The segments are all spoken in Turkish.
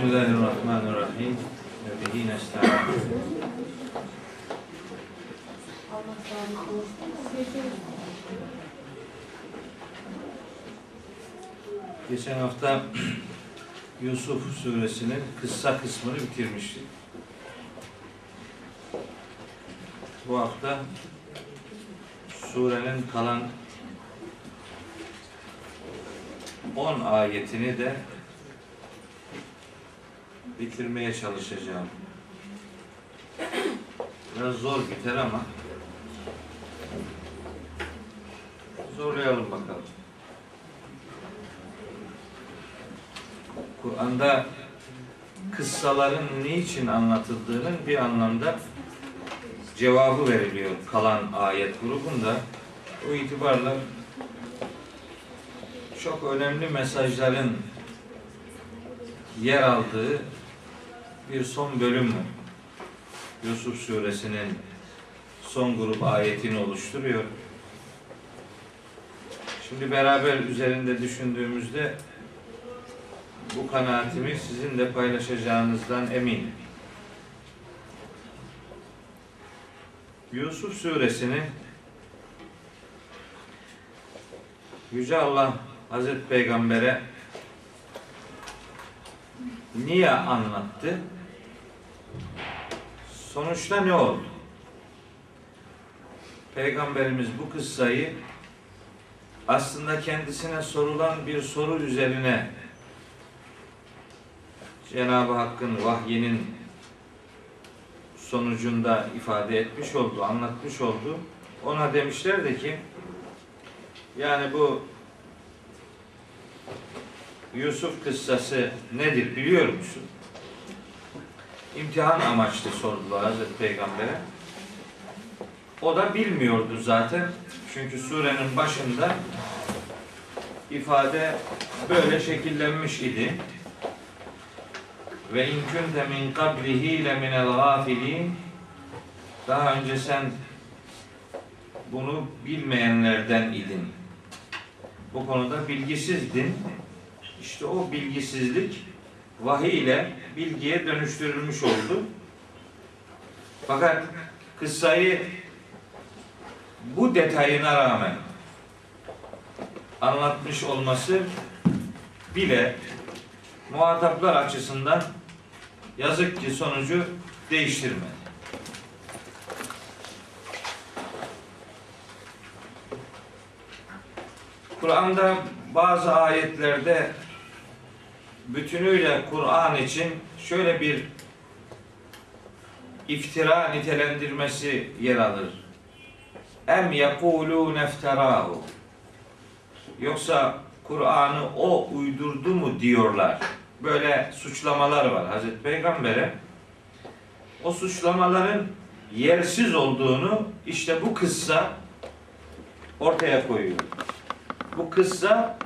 Bismillahirrahmanirrahim. Ve bihi nesta'in. Geçen hafta Yusuf suresinin kıssa kısmını bitirmiştik. Bu hafta surenin kalan 10 ayetini de bitirmeye çalışacağım. Biraz zor biter ama zorlayalım bakalım. Kur'an'da kıssaların niçin anlatıldığının bir anlamda cevabı veriliyor kalan ayet grubunda. O itibarla çok önemli mesajların yer aldığı bir son bölüm var. Yusuf suresinin son grup ayetini oluşturuyor. Şimdi beraber üzerinde düşündüğümüzde bu kanaatimi sizinle paylaşacağınızdan eminim. Yusuf suresini Yüce Allah Hazreti Peygamber'e niye anlattı? Sonuçta ne oldu? Peygamberimiz bu kıssayı aslında kendisine sorulan bir soru üzerine Cenab-ı Hakk'ın vahyinin sonucunda ifade etmiş oldu, anlatmış oldu. Ona demişlerdi ki yani bu Yusuf kıssası nedir biliyor musun? İmtihan amaçlı sordular Hazreti Peygamber'e. O da bilmiyordu zaten. Çünkü surenin başında ifade böyle şekillenmiş idi. Ve in kunte min qablihi le minel daha önce sen bunu bilmeyenlerden idin. Bu konuda bilgisizdin. İşte o bilgisizlik vahiy ile bilgiye dönüştürülmüş oldu. Fakat kıssayı bu detayına rağmen anlatmış olması bile muhataplar açısından yazık ki sonucu değiştirmedi. Kur'an'da bazı ayetlerde bütünüyle Kur'an için şöyle bir iftira nitelendirmesi yer alır. Em yekulu nefterahu. Yoksa Kur'an'ı o uydurdu mu diyorlar. Böyle suçlamalar var Hazreti Peygamber'e. O suçlamaların yersiz olduğunu işte bu kıssa ortaya koyuyor. Bu kıssa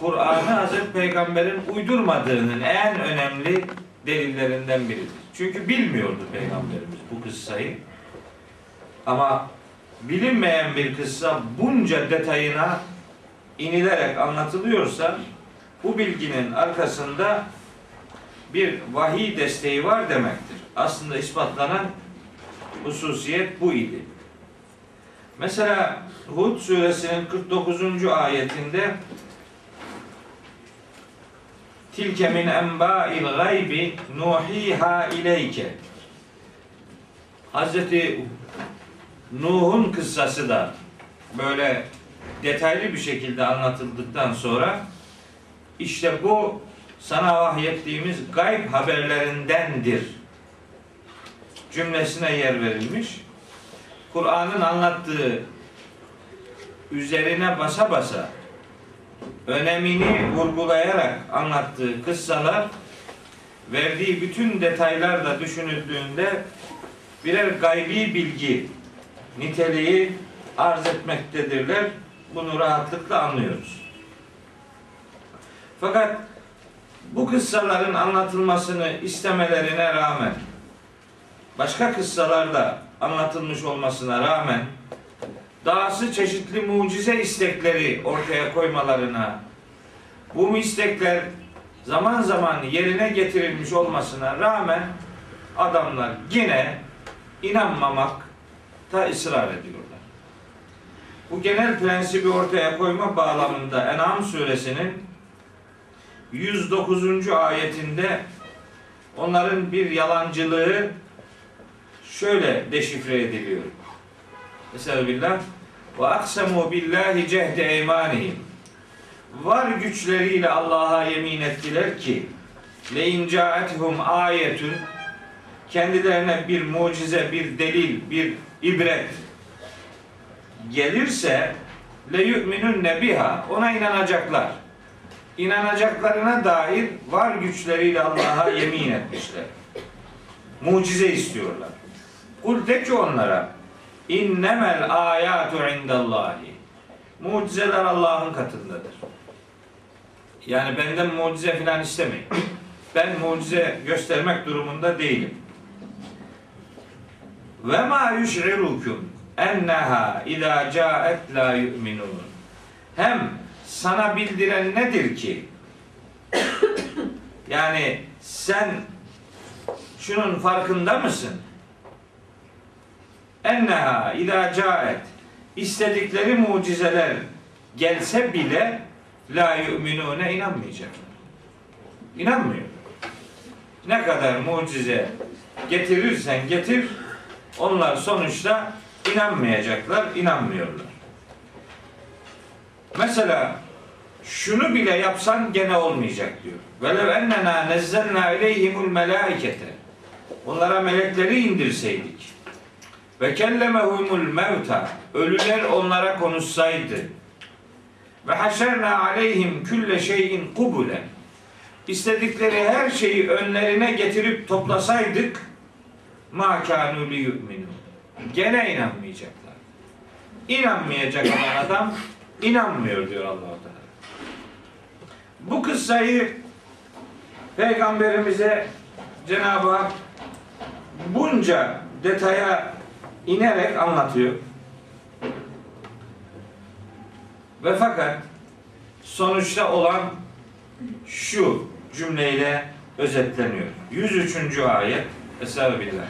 Kur'an'ı Hazreti Peygamber'in uydurmadığının en önemli delillerinden biridir. Çünkü bilmiyordu Peygamberimiz bu kıssayı. Ama bilinmeyen bir kıssa bunca detayına inilerek anlatılıyorsa bu bilginin arkasında bir vahiy desteği var demektir. Aslında ispatlanan hususiyet bu idi. Mesela Hud suresinin 49. ayetinde Tilke min enba'il gaybi nuhiha ileyke Hazreti Nuh'un kıssası da böyle detaylı bir şekilde anlatıldıktan sonra işte bu sana vahyettiğimiz gayb haberlerindendir cümlesine yer verilmiş. Kur'an'ın anlattığı üzerine basa basa önemini vurgulayarak anlattığı kıssalar verdiği bütün detaylar da düşünüldüğünde birer gaybi bilgi niteliği arz etmektedirler. Bunu rahatlıkla anlıyoruz. Fakat bu kıssaların anlatılmasını istemelerine rağmen başka kıssalarda anlatılmış olmasına rağmen dahası çeşitli mucize istekleri ortaya koymalarına bu istekler zaman zaman yerine getirilmiş olmasına rağmen adamlar yine inanmamakta ısrar ediyorlar. Bu genel prensibi ortaya koyma bağlamında En'am suresinin 109. ayetinde onların bir yalancılığı şöyle deşifre ediliyor. Billah ve aksemu billahi cehde eymanihim var güçleriyle Allah'a yemin ettiler ki le incaethum ayetun kendilerine bir mucize, bir delil, bir ibret gelirse le yu'minun biha ona inanacaklar. İnanacaklarına dair var güçleriyle Allah'a yemin etmişler. Mucize istiyorlar. Kul de ki onlara innemel ayatu indallahi. Mucizeler Allah'ın katındadır. Yani benden mucize filan istemeyin. Ben mucize göstermek durumunda değilim. Ve ma yuş'irukum enneha idâ câet la yu'minun. Hem sana bildiren nedir ki? yani sen şunun farkında mısın? Enneha idâ câet istedikleri mucizeler gelse bile la yu'minune inanmayacaklar. İnanmıyor. Ne kadar mucize getirirsen getir onlar sonuçta inanmayacaklar, inanmıyorlar. Mesela şunu bile yapsan gene olmayacak diyor. Velev ennena nezzelna ileyhimul melaikete. Onlara melekleri indirseydik. Ve kellemehumul mevta. Ölüler onlara konuşsaydı. Ve haşerna aleyhim külle şeyin kubulen. İstedikleri her şeyi önlerine getirip toplasaydık ma kanu. Gene inanmayacaklar. İnanmayacak olan adam inanmıyor diyor Allah Teala. Bu kıssayı Peygamberimize Cenab-ı Hak bunca detaya inerek anlatıyor. Ve fakat sonuçta olan şu cümleyle özetleniyor. 103. ayet Estağfirullah.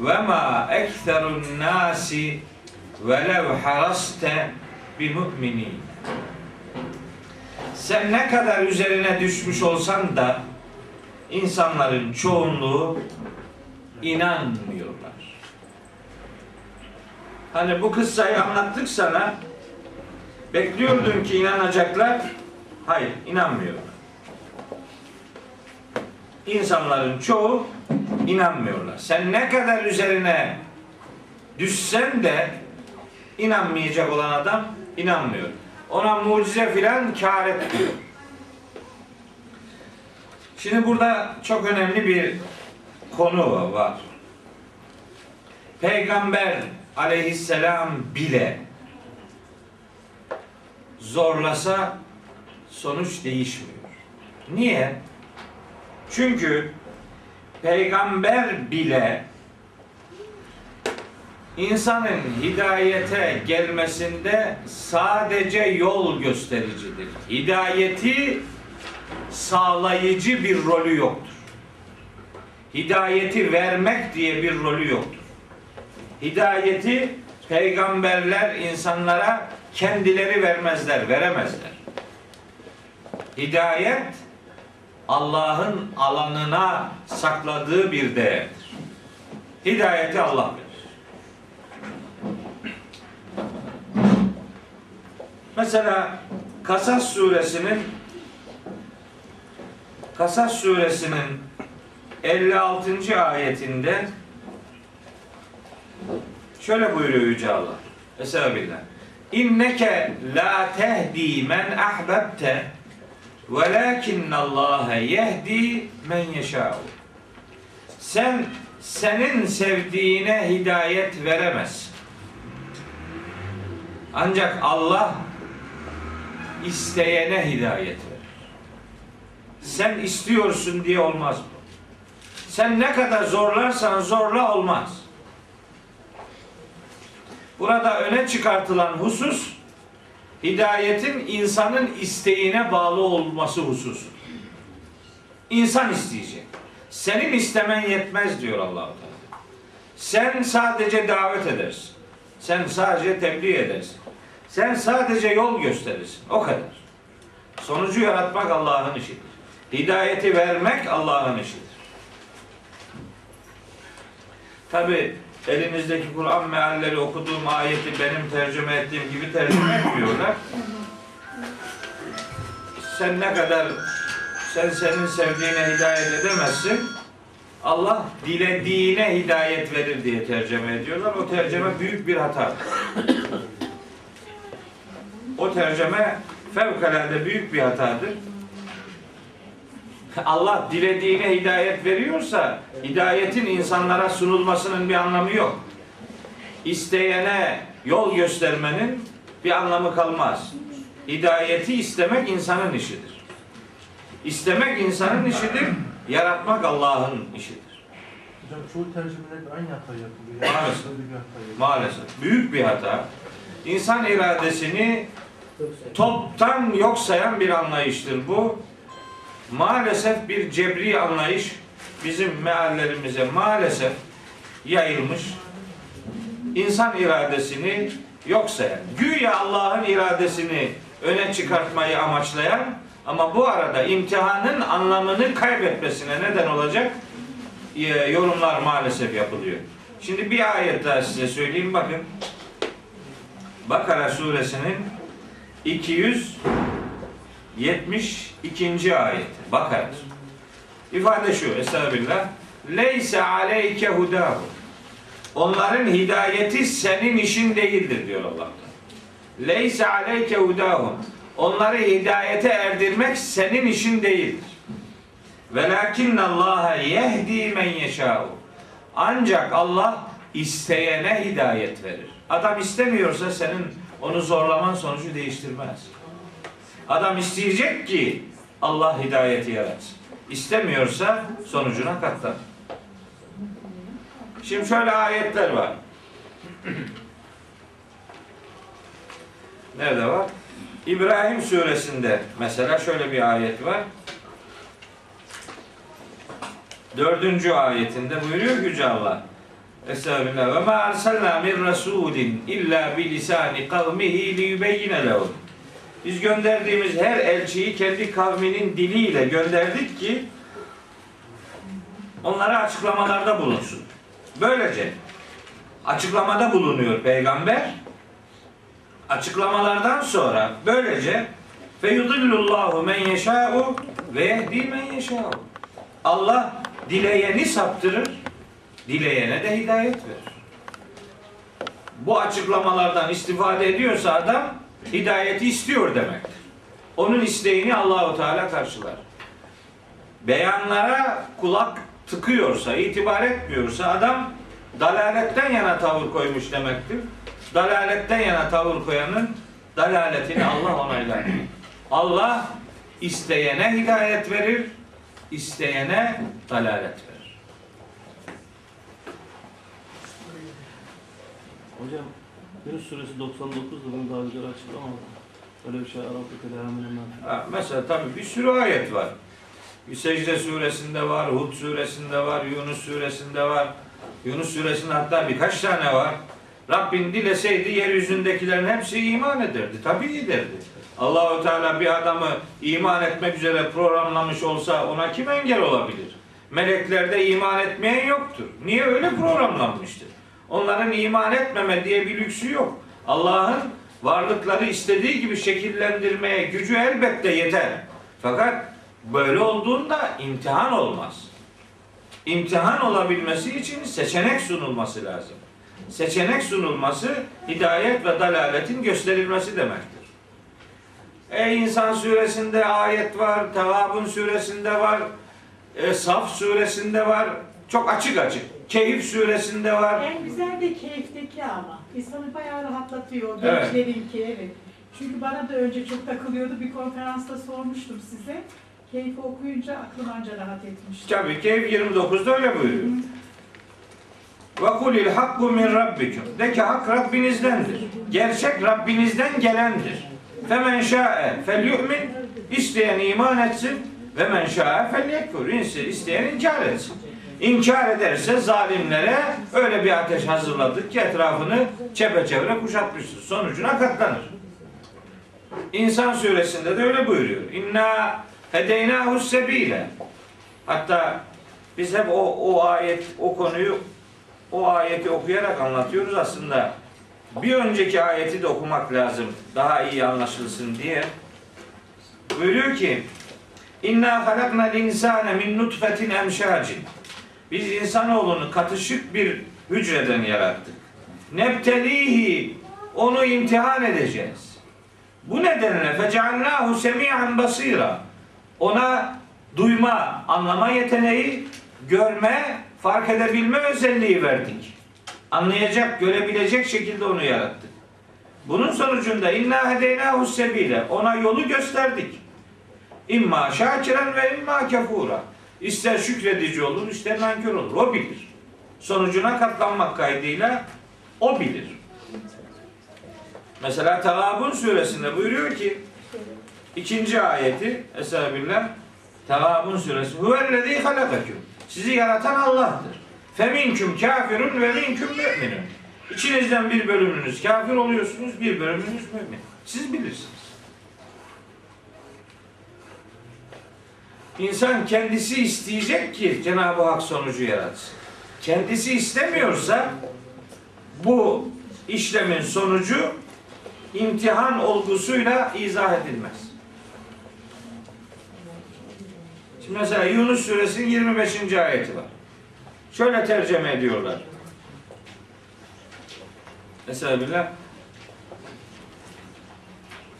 Ve ma ekserun nasi velev haraste bi müminin. Sen ne kadar üzerine düşmüş olsan da insanların çoğunluğu inanmıyorlar. Hani bu kıssayı anlattık sana. Bekliyordun ki inanacaklar. Hayır, inanmıyorlar. İnsanların çoğu inanmıyorlar. Sen ne kadar üzerine düşsen de inanmayacak olan adam inanmıyor. Ona mucize filan kar etmiyor. Şimdi burada çok önemli bir konu var. Peygamber aleyhisselam bile zorlasa sonuç değişmiyor. Niye? Çünkü peygamber bile insanın hidayete gelmesinde sadece yol göstericidir. Hidayeti sağlayıcı bir rolü yoktur. Hidayeti vermek diye bir rolü yoktur. Hidayeti peygamberler insanlara kendileri vermezler, veremezler. Hidayet Allah'ın alanına sakladığı bir değerdir. Hidayeti Allah verir. Mesela Kasas suresinin Kasas suresinin 56. ayetinde şöyle buyuruyor Yüce Allah. Estağfirullah. İnneke la tehdi men ahbebte velakinne Allah yehdi men yeşâ'u. Sen senin sevdiğine hidayet veremezsin. Ancak Allah isteyene hidayet verir. Sen istiyorsun diye olmaz bu. Sen ne kadar zorlarsan zorla olmaz. Burada öne çıkartılan husus hidayetin insanın isteğine bağlı olması hususu. İnsan isteyecek. Senin istemen yetmez diyor Allahu Teala. Sen sadece davet edersin. Sen sadece tebliğ edersin. Sen sadece yol gösterirsin. O kadar. Sonucu yaratmak Allah'ın işidir. Hidayeti vermek Allah'ın işidir. Tabi elinizdeki Kur'an mealleri okuduğum ayeti benim tercüme ettiğim gibi tercüme etmiyorlar. Sen ne kadar sen senin sevdiğine hidayet edemezsin. Allah dilediğine hidayet verir diye tercüme ediyorlar. O tercüme büyük bir hata. O tercüme fevkalade büyük bir hatadır. Allah dilediğine hidayet veriyorsa hidayetin insanlara sunulmasının bir anlamı yok. İsteyene yol göstermenin bir anlamı kalmaz. Hidayeti istemek insanın işidir. İstemek insanın işidir, yaratmak Allah'ın işidir. Hocam çoğu tercümelerde aynı hata yapılıyor. Maalesef. Hata yapılıyor. Maalesef büyük bir hata. İnsan iradesini toptan yok sayan bir anlayıştır bu. Maalesef bir cebri anlayış bizim meallerimize maalesef yayılmış. İnsan iradesini yok sayan, güya Allah'ın iradesini öne çıkartmayı amaçlayan ama bu arada imtihanın anlamını kaybetmesine neden olacak e, yorumlar maalesef yapılıyor. Şimdi bir ayet daha size söyleyeyim bakın. Bakara suresinin 272. ayeti. Bakara. İfade şu. Estağfirullah. Leyse aleyke hudahu. Onların hidayeti senin işin değildir diyor Allah. Leyse aleyke hudahum. Onları hidayete erdirmek senin işin değildir. Velakinne Allah yehdi men yeşâhu. Ancak Allah isteyene hidayet verir. Adam istemiyorsa senin onu zorlaman sonucu değiştirmez. Adam isteyecek ki Allah hidayeti yaratsın. İstemiyorsa sonucuna katlar. Şimdi şöyle ayetler var. Nerede var? İbrahim suresinde mesela şöyle bir ayet var. Dördüncü ayetinde buyuruyor ki Yüce Allah. Estağfirullah. Ve ma arsalna min rasulin illa bi lisani kavmihi li yubeyyine lehum. Biz gönderdiğimiz her elçiyi kendi kavminin diliyle gönderdik ki onlara açıklamalarda bulunsun. Böylece açıklamada bulunuyor peygamber. Açıklamalardan sonra böylece fe yudillullahu men yeşâ'u ve yehdi men yeşâ'u. Allah dileyeni saptırır, dileyene de hidayet verir. Bu açıklamalardan istifade ediyorsa adam hidayeti istiyor demektir. Onun isteğini Allahu Teala karşılar. Beyanlara kulak tıkıyorsa, itibar etmiyorsa adam dalaletten yana tavır koymuş demektir. Dalaletten yana tavır koyanın dalaletini Allah onaylar. Allah isteyene hidayet verir, isteyene dalalet verir. Hocam Yunus suresi 99 da daha güzel açıklamadı. Öyle bir şey. Ha, mesela tabii bir sürü ayet var. Secde suresinde var, Hud suresinde var, Yunus suresinde var. Yunus suresinde hatta birkaç tane var. Rabbin dileseydi yeryüzündekilerin hepsi iman ederdi. Tabii ederdi. Allahu Teala bir adamı iman etmek üzere programlamış olsa ona kim engel olabilir? Meleklerde iman etmeyen yoktur. Niye öyle programlanmıştır? Onların iman etmeme diye bir lüksü yok. Allah'ın varlıkları istediği gibi şekillendirmeye gücü elbette yeter. Fakat böyle olduğunda imtihan olmaz. İmtihan olabilmesi için seçenek sunulması lazım. Seçenek sunulması hidayet ve dalaletin gösterilmesi demektir. E İnsan suresinde ayet var, Tevabun suresinde var, e, Saf suresinde var. Çok açık açık. Keyif suresinde var. En güzel de keyfteki ama. İnsanı bayağı rahatlatıyor. Evet. Gençlerinki evet. Çünkü bana da önce çok takılıyordu. Bir konferansta sormuştum size. Keyfi okuyunca aklım anca rahat etmişti. Tabii Keyif 29'da öyle buyuruyor. Ve kulil hakku min rabbikum. De ki hak Rabbinizdendir. Gerçek Rabbinizden gelendir. Femen şa'e fel yu'min. İsteyen iman etsin Ve men şâ'a felyekfur. İsteyen inkar etsin. İnkar ederse zalimlere öyle bir ateş hazırladık ki etrafını çepeçevre kuşatmıştır. Sonucuna katlanır. İnsan suresinde de öyle buyuruyor. İnna hedeynahu sebile. Hatta biz hep o, o ayet, o konuyu o ayeti okuyarak anlatıyoruz aslında. Bir önceki ayeti de okumak lazım. Daha iyi anlaşılsın diye. Buyuruyor ki İnna halaknal insane min nutfetin emşacin. Biz insanoğlunu katışık bir hücreden yarattık. Nebtelihi onu imtihan edeceğiz. Bu nedenle fecealnahu semi'an basira. Ona duyma, anlama yeteneği, görme, fark edebilme özelliği verdik. Anlayacak, görebilecek şekilde onu yarattık. Bunun sonucunda inna hedeynahu sebile. Ona yolu gösterdik. İmma şakiren ve imma kefura. İster şükredici olur, ister nankör olur. O bilir. Sonucuna katlanmak kaydıyla o bilir. Mesela Tegabun suresinde buyuruyor ki ikinci ayeti Estağfirullah Tegabun suresi Huvellezî halakaküm Sizi yaratan Allah'tır. Feminküm kafirun ve minküm müminun. İçinizden bir bölümünüz kafir oluyorsunuz, bir bölümünüz mümin. Siz bilirsiniz. İnsan kendisi isteyecek ki Cenab-ı Hak sonucu yaratsın. Kendisi istemiyorsa bu işlemin sonucu imtihan olgusuyla izah edilmez. Şimdi mesela Yunus suresinin 25. ayeti var. Şöyle tercüme ediyorlar. Mesela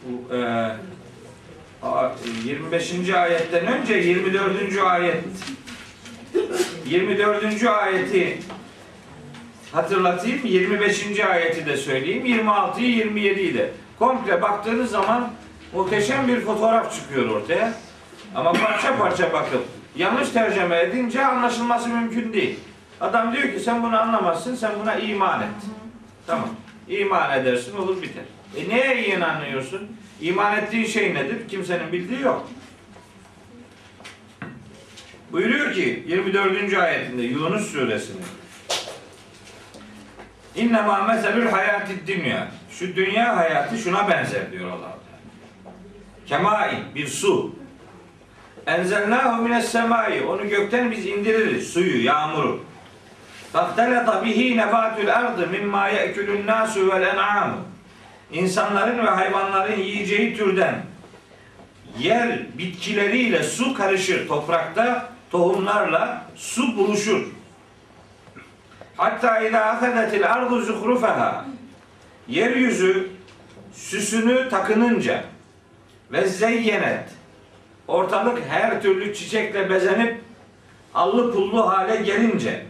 bu, e, 25. ayetten önce 24. ayet 24. ayeti hatırlatayım. 25. ayeti de söyleyeyim. 26'yı 27'yi de. Komple baktığınız zaman muhteşem bir fotoğraf çıkıyor ortaya. Ama parça parça bakıp yanlış tercüme edince anlaşılması mümkün değil. Adam diyor ki sen bunu anlamazsın, sen buna iman et. Tamam. İman edersin olur biter. E neye inanıyorsun? İman ettiğin şey nedir? Kimsenin bildiği yok. Buyuruyor ki 24. ayetinde Yunus suresinin İnnemâ meselül hayatid dünya. Şu dünya hayatı şuna benzer diyor Allah. Kemai bir su. Enzelnâhu mines semai. Onu gökten biz indiririz. Suyu, yağmuru. Faktelata bihi nebatül ardı mimma ye'kulun nasu vel en'amu. İnsanların ve hayvanların yiyeceği türden yer bitkileriyle su karışır toprakta tohumlarla su buluşur. Hatta ila ahadetil ardu zuhrufeha yeryüzü süsünü takınınca ve zeyyenet ortalık her türlü çiçekle bezenip allı pullu hale gelince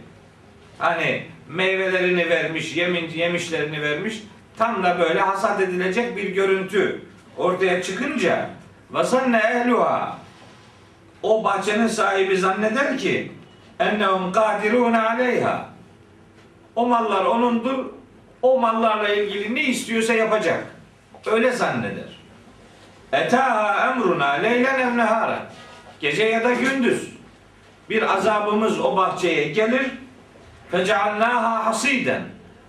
hani meyvelerini vermiş, yemin, yemişlerini vermiş tam da böyle hasat edilecek bir görüntü ortaya çıkınca vasanne ehluha. O bahçenin sahibi zanneder ki ennehum kadirun aleyha. O mallar onundur o mallarla ilgili ne istiyorsa yapacak. Öyle zanneder. Etaha emruna leylen ev nehara gece ya da gündüz bir azabımız o bahçeye gelir. Fecealnaha hasiden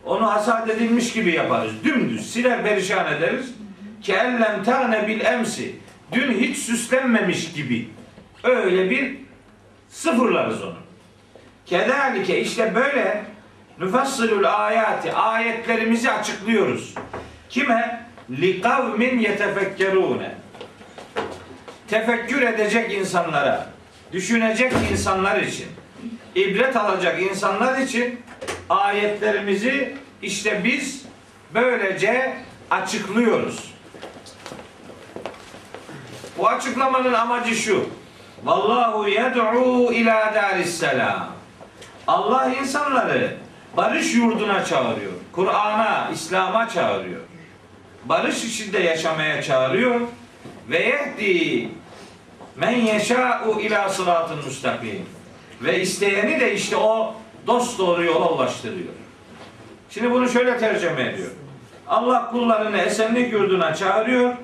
onu hasat edilmiş gibi yaparız. Dümdüz siler perişan ederiz. Ki ellem tane bil emsi. Dün hiç süslenmemiş gibi. Öyle bir sıfırlarız onu. Kedalike işte böyle nüfassilul ayati ayetlerimizi açıklıyoruz. Kime? Li kavmin yetefekkerune. Tefekkür edecek insanlara, düşünecek insanlar için, ibret alacak insanlar için ayetlerimizi işte biz böylece açıklıyoruz. Bu açıklamanın amacı şu. Vallahu yed'u ila daris selam. Allah insanları barış yurduna çağırıyor. Kur'an'a, İslam'a çağırıyor. Barış içinde yaşamaya çağırıyor ve yehdi men yeşâ'u ila sıratın müstakim. Ve isteyeni de işte o dost doğru yola ulaştırıyor. Şimdi bunu şöyle tercüme ediyor. Allah kullarını esenlik yurduna çağırıyor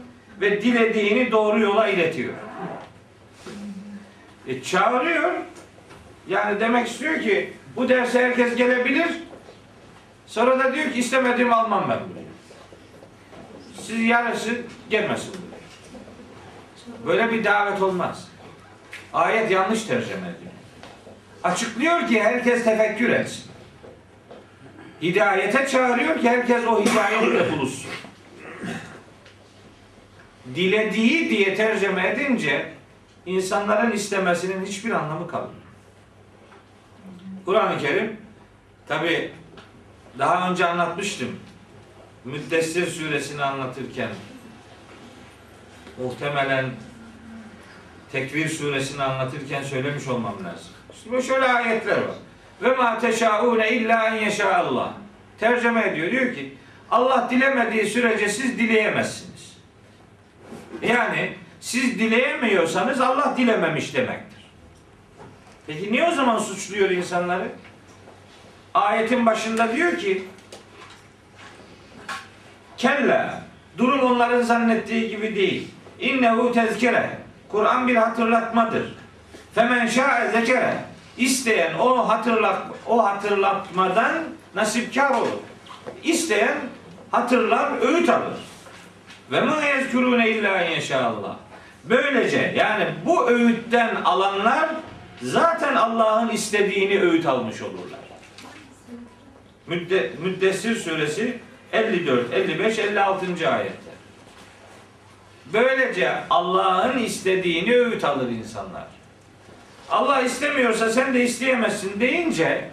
ve dilediğini doğru yola iletiyor. E, çağırıyor. Yani demek istiyor ki bu derse herkes gelebilir. Sonra da diyor ki istemediğimi almam ben. Siz yarısı gelmesin. Böyle bir davet olmaz. Ayet yanlış tercüme ediyor. Açıklıyor ki herkes tefekkür etsin. Hidayete çağırıyor ki herkes o hidayetle buluşsun. Dilediği diye tercüme edince insanların istemesinin hiçbir anlamı kalmıyor. Kur'an-ı Kerim tabi daha önce anlatmıştım. Müddessir suresini anlatırken muhtemelen Tekvir suresini anlatırken söylemiş olmam lazım. Şimdi şöyle ayetler var. Ve ma teşaune illa en yeşa Allah. Tercüme ediyor. Diyor ki Allah dilemediği sürece siz dileyemezsiniz. Yani siz dileyemiyorsanız Allah dilememiş demektir. Peki niye o zaman suçluyor insanları? Ayetin başında diyor ki Kella durum onların zannettiği gibi değil. İnnehu tezkire Kur'an bir hatırlatmadır. Femen şa'e zekere İsteyen o hatırlat o hatırlatmadan nasipkar olur. İsteyen hatırlar, öğüt alır. Ve ma yezkurune illa inşallah. Böylece yani bu öğütten alanlar zaten Allah'ın istediğini öğüt almış olurlar. Müdde, Müddessir suresi 54, 55, 56. ayetler. Böylece Allah'ın istediğini öğüt alır insanlar. Allah istemiyorsa sen de isteyemezsin deyince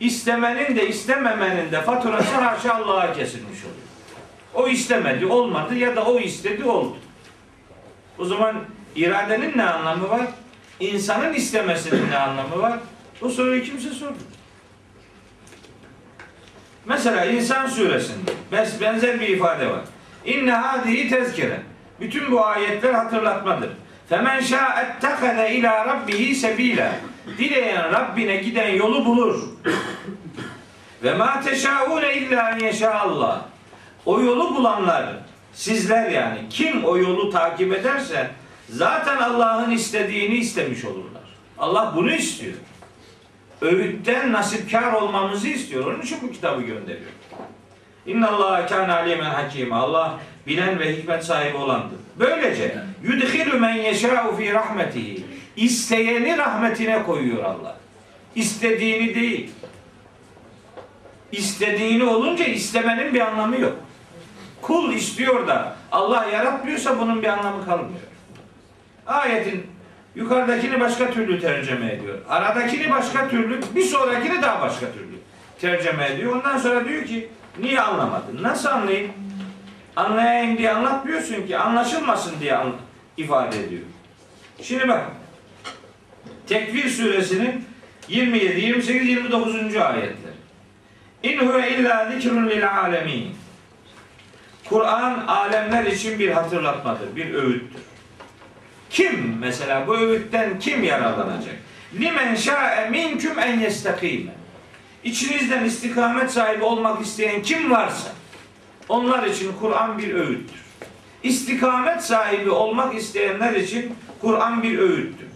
istemenin de istememenin de faturası haşa Allah'a kesilmiş oluyor. O istemedi, olmadı ya da o istedi, oldu. O zaman iradenin ne anlamı var? İnsanın istemesinin ne anlamı var? Bu soruyu kimse sordu. Mesela İnsan suresinde benzer bir ifade var. İnne hadihi tezkire. Bütün bu ayetler hatırlatmadır. Femen şa'ettekade ila rabbihi sebila. Dileyen Rabbine giden yolu bulur. Ve ma teşaune illa en yeşaallah. O yolu bulanlar sizler yani kim o yolu takip ederse zaten Allah'ın istediğini istemiş olurlar. Allah bunu istiyor. Öğütten nasipkar olmamızı istiyor. Onun için bu kitabı gönderiyor. İnna Allah kâne alimen hakîme. Allah bilen ve hikmet sahibi olandır. Böylece yudhilu men yeşâ'u fî rahmetihi. İsteyeni rahmetine koyuyor Allah. İstediğini değil. İstediğini olunca istemenin bir anlamı yok. Kul istiyor da Allah yaratmıyorsa bunun bir anlamı kalmıyor. Ayetin yukarıdakini başka türlü tercüme ediyor. Aradakini başka türlü, bir sonrakini daha başka türlü tercüme ediyor. Ondan sonra diyor ki niye anlamadın? Nasıl anlayayım? Anlayayım diye anlatmıyorsun ki anlaşılmasın diye ifade ediyor. Şimdi bak Tekvir suresinin 27, 28, 29. ayetler. İn huve illa zikrun lil alemin. Kur'an alemler için bir hatırlatmadır, bir öğüttür. Kim mesela bu öğütten kim yararlanacak? Limen şa'e minküm en yestakime. İçinizden istikamet sahibi olmak isteyen kim varsa onlar için Kur'an bir öğüttür. İstikamet sahibi olmak isteyenler için Kur'an bir öğüttür.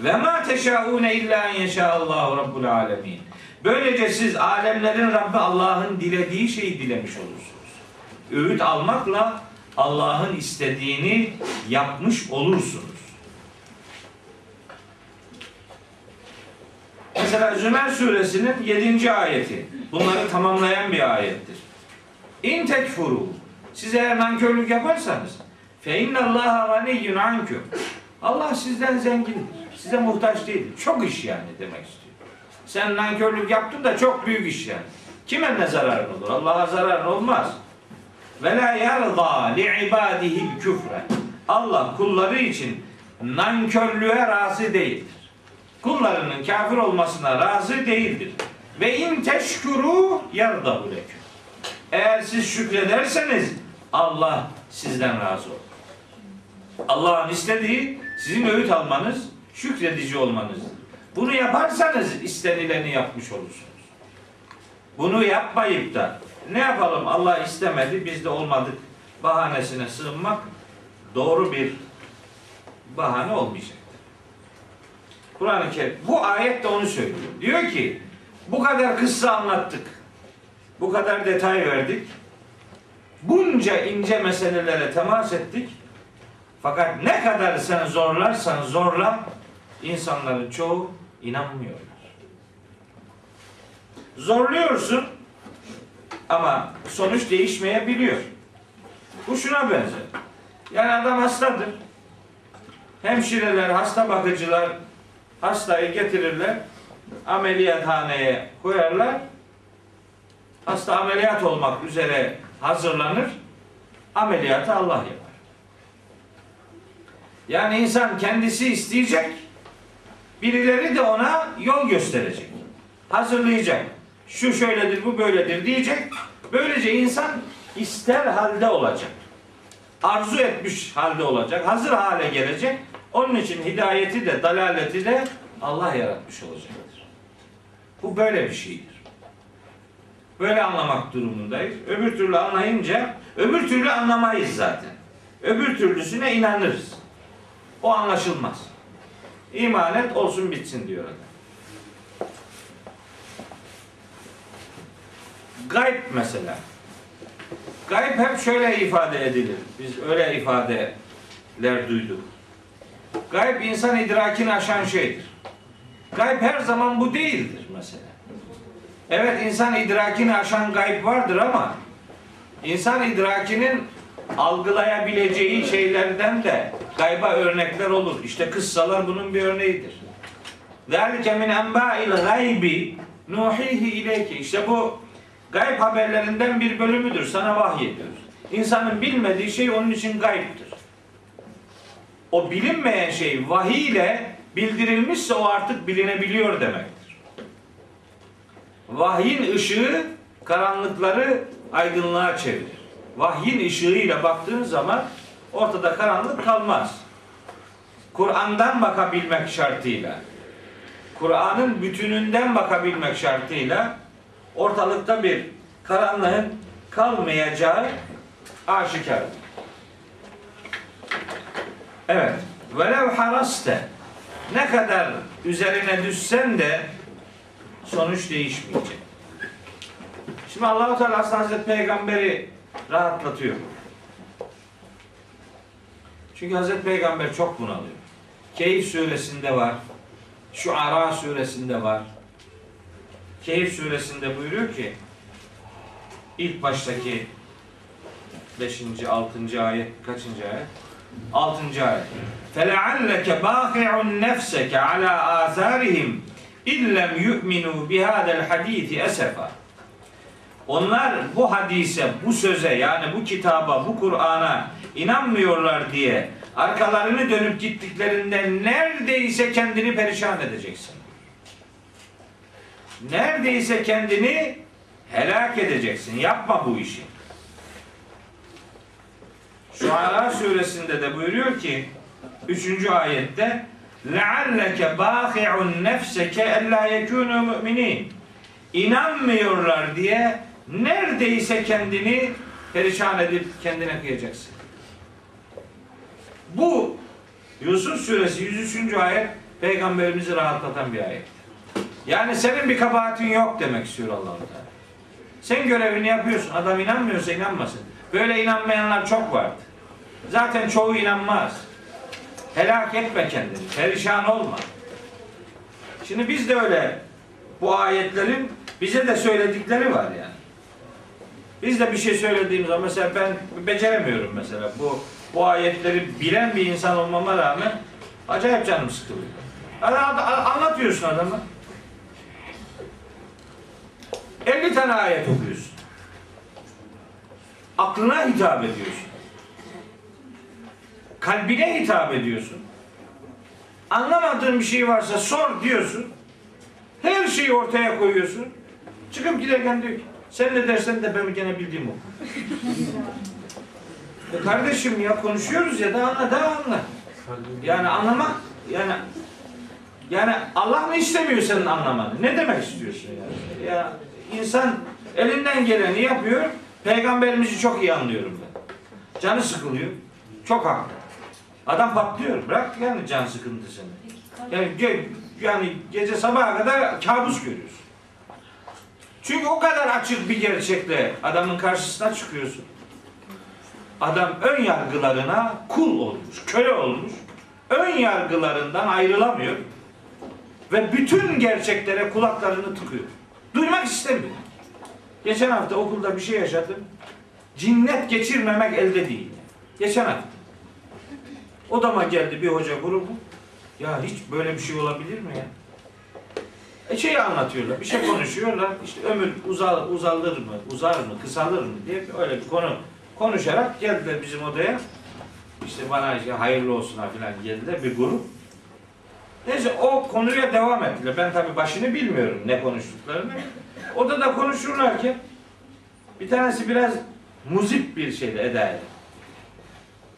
Ve ma teşaune illa en yeşâallahu rabbul alemin. Böylece siz alemlerin Rabbi Allah'ın dilediği şeyi dilemiş olursunuz. Öğüt almakla Allah'ın istediğini yapmış olursunuz. Mesela Zümer suresinin 7. ayeti. Bunları tamamlayan bir ayettir. İn tekfuru. Siz eğer nankörlük yaparsanız fe innallaha ganiyyun anküm. Allah sizden zengindir. Size muhtaç değildir. Çok iş yani demek istiyor. Sen nankörlük yaptın da çok büyük iş yani. Kime ne zararın olur? Allah'a zararın olmaz. Ve la yarda li ibadihi küfre. Allah kulları için nankörlüğe razı değildir. Kullarının kafir olmasına razı değildir. Ve in teşkuru yardahu leküm. Eğer siz şükrederseniz Allah sizden razı olur. Allah'ın istediği sizin öğüt almanız, şükredici olmanızdır. Bunu yaparsanız istenileni yapmış olursunuz. Bunu yapmayıp da ne yapalım Allah istemedi biz de olmadık bahanesine sığınmak doğru bir bahane olmayacaktır. Kur'an-ı Kerim. Bu ayet de onu söylüyor. Diyor ki bu kadar kıssa anlattık. Bu kadar detay verdik. Bunca ince meselelere temas ettik. Fakat ne kadar sen zorlarsan zorla insanların çoğu inanmıyorlar. Zorluyorsun ama sonuç değişmeyebiliyor. Bu şuna benzer. Yani adam hastadır. Hemşireler, hasta bakıcılar hastayı getirirler. Ameliyathaneye koyarlar. Hasta ameliyat olmak üzere hazırlanır. Ameliyatı Allah yapar. Yani insan kendisi isteyecek. Birileri de ona yol gösterecek. Hazırlayacak. Şu şöyledir, bu böyledir diyecek. Böylece insan ister halde olacak. Arzu etmiş halde olacak. Hazır hale gelecek. Onun için hidayeti de, dalaleti de Allah yaratmış olacaktır. Bu böyle bir şeydir. Böyle anlamak durumundayız. Öbür türlü anlayınca, öbür türlü anlamayız zaten. Öbür türlüsüne inanırız. O anlaşılmaz. İman et olsun bitsin diyor adam. Gayb mesela. Gayb hep şöyle ifade edilir. Biz öyle ifadeler duyduk. Gayb insan idrakini aşan şeydir. Gayb her zaman bu değildir mesela. Evet insan idrakini aşan gayb vardır ama insan idrakinin algılayabileceği şeylerden de gayba örnekler olur. İşte kıssalar bunun bir örneğidir. Zalike min enba'il gaybi nuhihi ileyke. İşte bu gayb haberlerinden bir bölümüdür. Sana vahyediyoruz. İnsanın bilmediği şey onun için gayiptir. O bilinmeyen şey vahiy ile bildirilmişse o artık bilinebiliyor demektir. Vahyin ışığı karanlıkları aydınlığa çevirir. Vahyin ışığıyla baktığın zaman ortada karanlık kalmaz. Kur'an'dan bakabilmek şartıyla, Kur'an'ın bütününden bakabilmek şartıyla ortalıkta bir karanlığın kalmayacağı aşikardır. Evet. Velev haraste ne kadar üzerine düşsen de sonuç değişmeyecek. Şimdi Allahu Teala aslında Hazreti Peygamber'i rahatlatıyor. Çünkü Hazreti Peygamber çok bunalıyor. Keyif suresinde var. Şuara suresinde var. Keyif suresinde buyuruyor ki ilk baştaki 5. 6. ayet kaçıncı ayet? 6. ayet. فَلَعَلَّكَ بَاخِعٌ نَفْسَكَ عَلَى آثَارِهِمْ اِلَّمْ يُؤْمِنُوا بِهَذَا الْحَد۪يثِ اَسَفًا Onlar bu hadise, bu söze yani bu kitaba, bu Kur'an'a inanmıyorlar diye arkalarını dönüp gittiklerinde neredeyse kendini perişan edeceksin. Neredeyse kendini helak edeceksin. Yapma bu işi. Şuara suresinde de buyuruyor ki 3. ayette لَعَلَّكَ بَاخِعُ نَفْسَكَ اَلَّا يَكُونُوا مُؤْمِنِينَ İnanmıyorlar diye neredeyse kendini perişan edip kendine kıyacaksın. Bu Yusuf suresi 103. ayet peygamberimizi rahatlatan bir ayet. Yani senin bir kabahatin yok demek istiyor allah Teala. Sen görevini yapıyorsun. Adam inanmıyorsa inanmasın. Böyle inanmayanlar çok vardı. Zaten çoğu inanmaz. Helak etme kendini. Perişan olma. Şimdi biz de öyle bu ayetlerin bize de söyledikleri var yani. Biz de bir şey söylediğimiz zaman mesela ben beceremiyorum mesela bu bu ayetleri bilen bir insan olmama rağmen acayip canım sıkılıyor. Anlatıyorsun adama. 50 tane ayet okuyorsun. Aklına hitap ediyorsun. Kalbine hitap ediyorsun. Anlamadığın bir şey varsa sor diyorsun. Her şeyi ortaya koyuyorsun. Çıkıp giderken diyor ki sen ne dersen de ben gene bildiğim o. E kardeşim ya konuşuyoruz ya da anla da anla. Yani anlamak yani yani Allah mı istemiyor senin anlamanı? Ne demek istiyorsun yani? Ya insan elinden geleni yapıyor. Peygamberimizi çok iyi anlıyorum ben. Canı sıkılıyor. Çok haklı. Adam patlıyor. Bırak yani can sıkıntısını. Yani, ge- yani gece sabaha kadar kabus görüyorsun. Çünkü o kadar açık bir gerçekle adamın karşısına çıkıyorsun. Adam ön yargılarına kul olmuş, köle olmuş. Ön yargılarından ayrılamıyor. Ve bütün gerçeklere kulaklarını tıkıyor. Duymak istemiyor. Geçen hafta okulda bir şey yaşadım. Cinnet geçirmemek elde değil. Geçen hafta. Odama geldi bir hoca grubu. Ya hiç böyle bir şey olabilir mi ya? E şeyi anlatıyorlar, bir şey konuşuyorlar. İşte ömür uzal, uzalır mı, uzar mı, kısalır mı diye öyle bir konu konuşarak geldiler bizim odaya. İşte bana işte hayırlı olsun falan geldiler bir grup. Neyse o konuya devam ettiler. Ben tabii başını bilmiyorum ne konuştuklarını. Odada konuşurlarken bir tanesi biraz muzip bir şeyle edayla.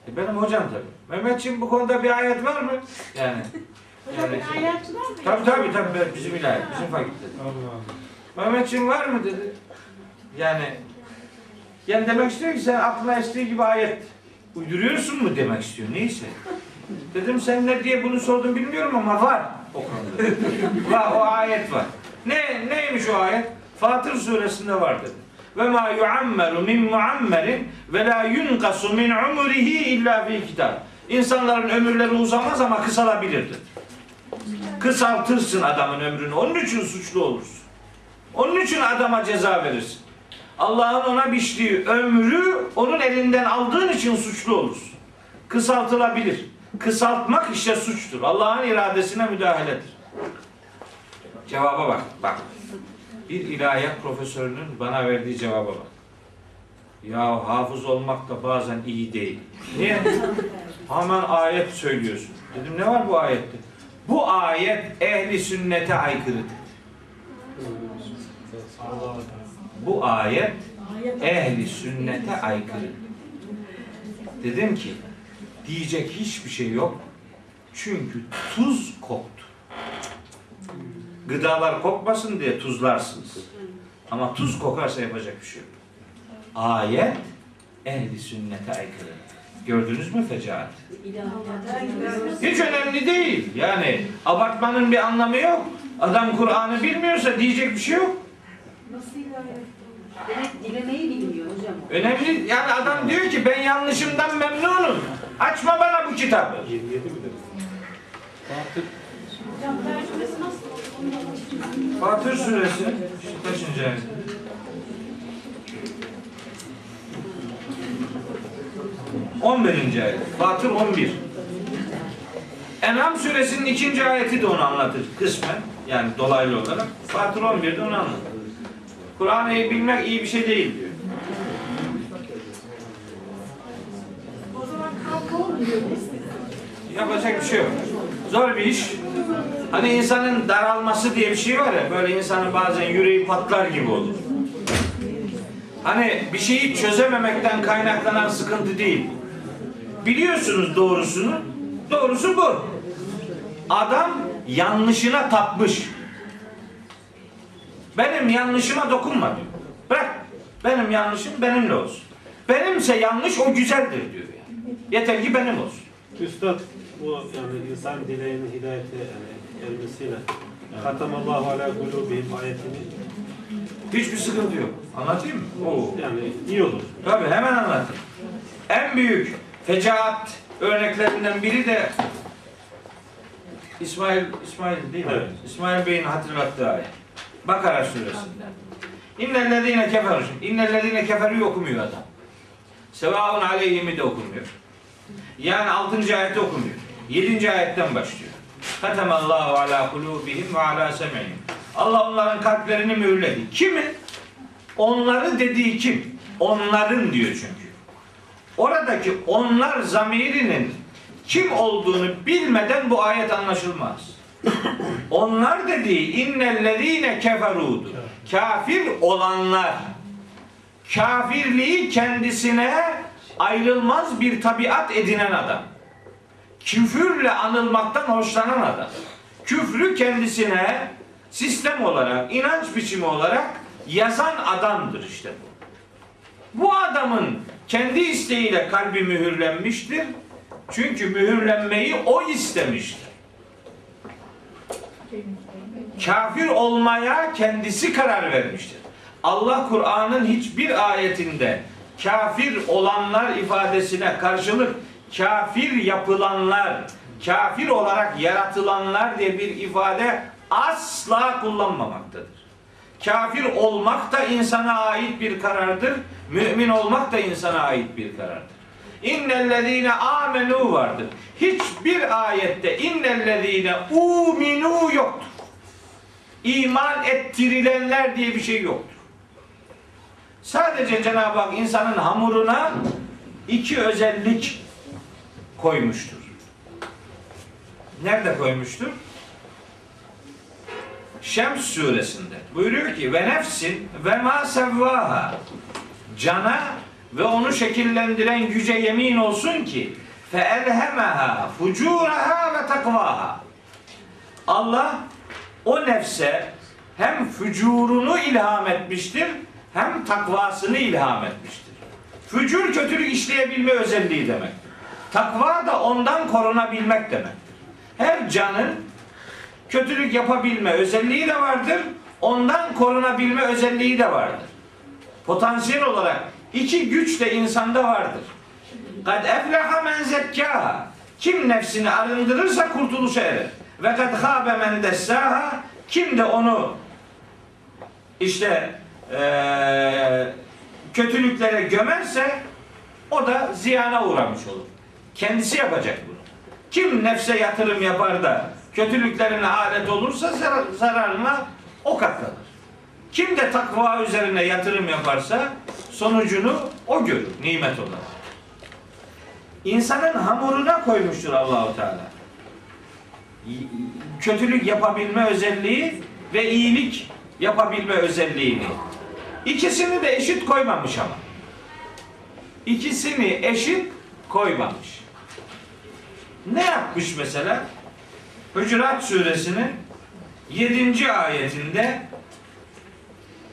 E benim hocam tabii. Mehmetciğim bu konuda bir ayet var mı? Yani. Hocam Yani- bir ayetçiler mi? Tabii tabii tabii ben- bizim ilahiyat, bizim fakülte. Mehmetciğim var mı dedi. Yani yani demek istiyor ki sen aklına estiği gibi ayet uyduruyorsun mu demek istiyor. Neyse. Dedim sen ne diye bunu sordun bilmiyorum ama var o konuda. var, o ayet var. Ne neymiş o ayet? Fatır suresinde var dedi. Ve ma yuammeru min muammerin ve la yunqasu min umrihi illa fi kitab. İnsanların ömürleri uzamaz ama kısalabilir dedi. Kısaltırsın adamın ömrünü. Onun için suçlu olursun. Onun için adama ceza verirsin. Allah'ın ona biçtiği ömrü onun elinden aldığın için suçlu olursun. Kısaltılabilir. Kısaltmak işte suçtur. Allah'ın iradesine müdahaledir. Cevaba bak. Bak. Bir ilahiyat profesörünün bana verdiği cevaba bak. Ya hafız olmak da bazen iyi değil. Niye? Hemen ayet söylüyorsun. Dedim ne var bu ayette? Bu ayet ehli sünnete aykırıdır. Bu ayet ehli sünnete aykırı. Dedim ki diyecek hiçbir şey yok. Çünkü tuz koktu. Gıdalar kokmasın diye tuzlarsınız. Ama tuz kokarsa yapacak bir şey yok. Ayet ehli sünnete aykırı. Gördünüz mü fecaat? Hiç önemli değil. Yani abartmanın bir anlamı yok. Adam Kur'an'ı bilmiyorsa diyecek bir şey yok. Nasıl? Demek dilemeyi bilmiyor hocam. Önemli yani adam diyor ki ben yanlışımdan memnunum. Açma bana bu kitabı. Hocam tercümesi nasıl? Fatır suresi kaçıncı ayet? On birinci ayet. Fatır 11. En'am suresinin ikinci ayeti de onu anlatır kısmen. Yani dolaylı olarak. Fatır 11'de onu anlatır. Kur'an'ı bilmek iyi bir şey değil diyor. Yapacak bir şey yok. Zor bir iş. Hani insanın daralması diye bir şey var ya, böyle insanın bazen yüreği patlar gibi olur. Hani bir şeyi çözememekten kaynaklanan sıkıntı değil. Biliyorsunuz doğrusunu. Doğrusu bu. Adam yanlışına tapmış. Benim yanlışıma dokunma diyor. Bırak. Benim yanlışım benimle olsun. Benimse yanlış o güzeldir diyor yani. Yeter ki benim olsun. Üstad bu yani insan dileğinin hidayete yani ermesiyle Katamallahu ala kulubihim ayetini Hiçbir sıkıntı yok. Anlatayım mı? Oo. yani iyi olur. Tabii hemen anlatayım. En büyük fecaat örneklerinden biri de İsmail İsmail değil mi? Evet. İsmail Bey'in hatırlattığı ayet. Bakara suresinde. İnnellezine keferu. İnnellezine keferu okumuyor adam. Sevaun aleyhimi de okumuyor. Yani 6. ayeti okumuyor. 7. ayetten başlıyor. Katemallahu ala kulubihim ve ala sem'ihim. Allah onların kalplerini mühürledi. Kimin? Onları dediği kim? Onların diyor çünkü. Oradaki onlar zamirinin kim olduğunu bilmeden bu ayet anlaşılmaz. Onlar dediği innellezine keferudu. Kafir olanlar. Kafirliği kendisine ayrılmaz bir tabiat edinen adam. Küfürle anılmaktan hoşlanan adam. Küfrü kendisine sistem olarak, inanç biçimi olarak yazan adamdır işte bu. Bu adamın kendi isteğiyle kalbi mühürlenmiştir. Çünkü mühürlenmeyi o istemiştir. Kafir olmaya kendisi karar vermiştir. Allah Kur'an'ın hiçbir ayetinde kafir olanlar ifadesine karşılık kafir yapılanlar, kafir olarak yaratılanlar diye bir ifade asla kullanmamaktadır. Kafir olmak da insana ait bir karardır. Mümin olmak da insana ait bir karardır. İnnellezine amenu vardır. Hiçbir ayette innellezine uminu yoktur. İman ettirilenler diye bir şey yoktur. Sadece Cenab-ı Hak insanın hamuruna iki özellik koymuştur. Nerede koymuştur? Şems suresinde buyuruyor ki ve nefsin ve ma sevvaha cana ve onu şekillendiren güce yemin olsun ki fe elhemeha fucuraha ve takvaha Allah o nefse hem fücurunu ilham etmiştir hem takvasını ilham etmiştir. Fücur kötülük işleyebilme özelliği demektir. Takva da ondan korunabilmek demektir. Her canın kötülük yapabilme özelliği de vardır. Ondan korunabilme özelliği de vardır. Potansiyel olarak iki güç de insanda vardır. Kad efleha men zekkaha. Kim nefsini arındırırsa kurtuluşa erer. Ve kad habe men dessaha. Kim de onu işte eee, kötülüklere gömerse o da ziyana uğramış olur. Kendisi yapacak bunu. Kim nefse yatırım yapar da kötülüklerine alet olursa zarar- zararına o katlanır. Kim de takva üzerine yatırım yaparsa sonucunu o görür nimet olarak. İnsanın hamuruna koymuştur Allahu Teala. Kötülük yapabilme özelliği ve iyilik yapabilme özelliğini. İkisini de eşit koymamış ama. İkisini eşit koymamış. Ne yapmış mesela? Hucurat suresinin 7. ayetinde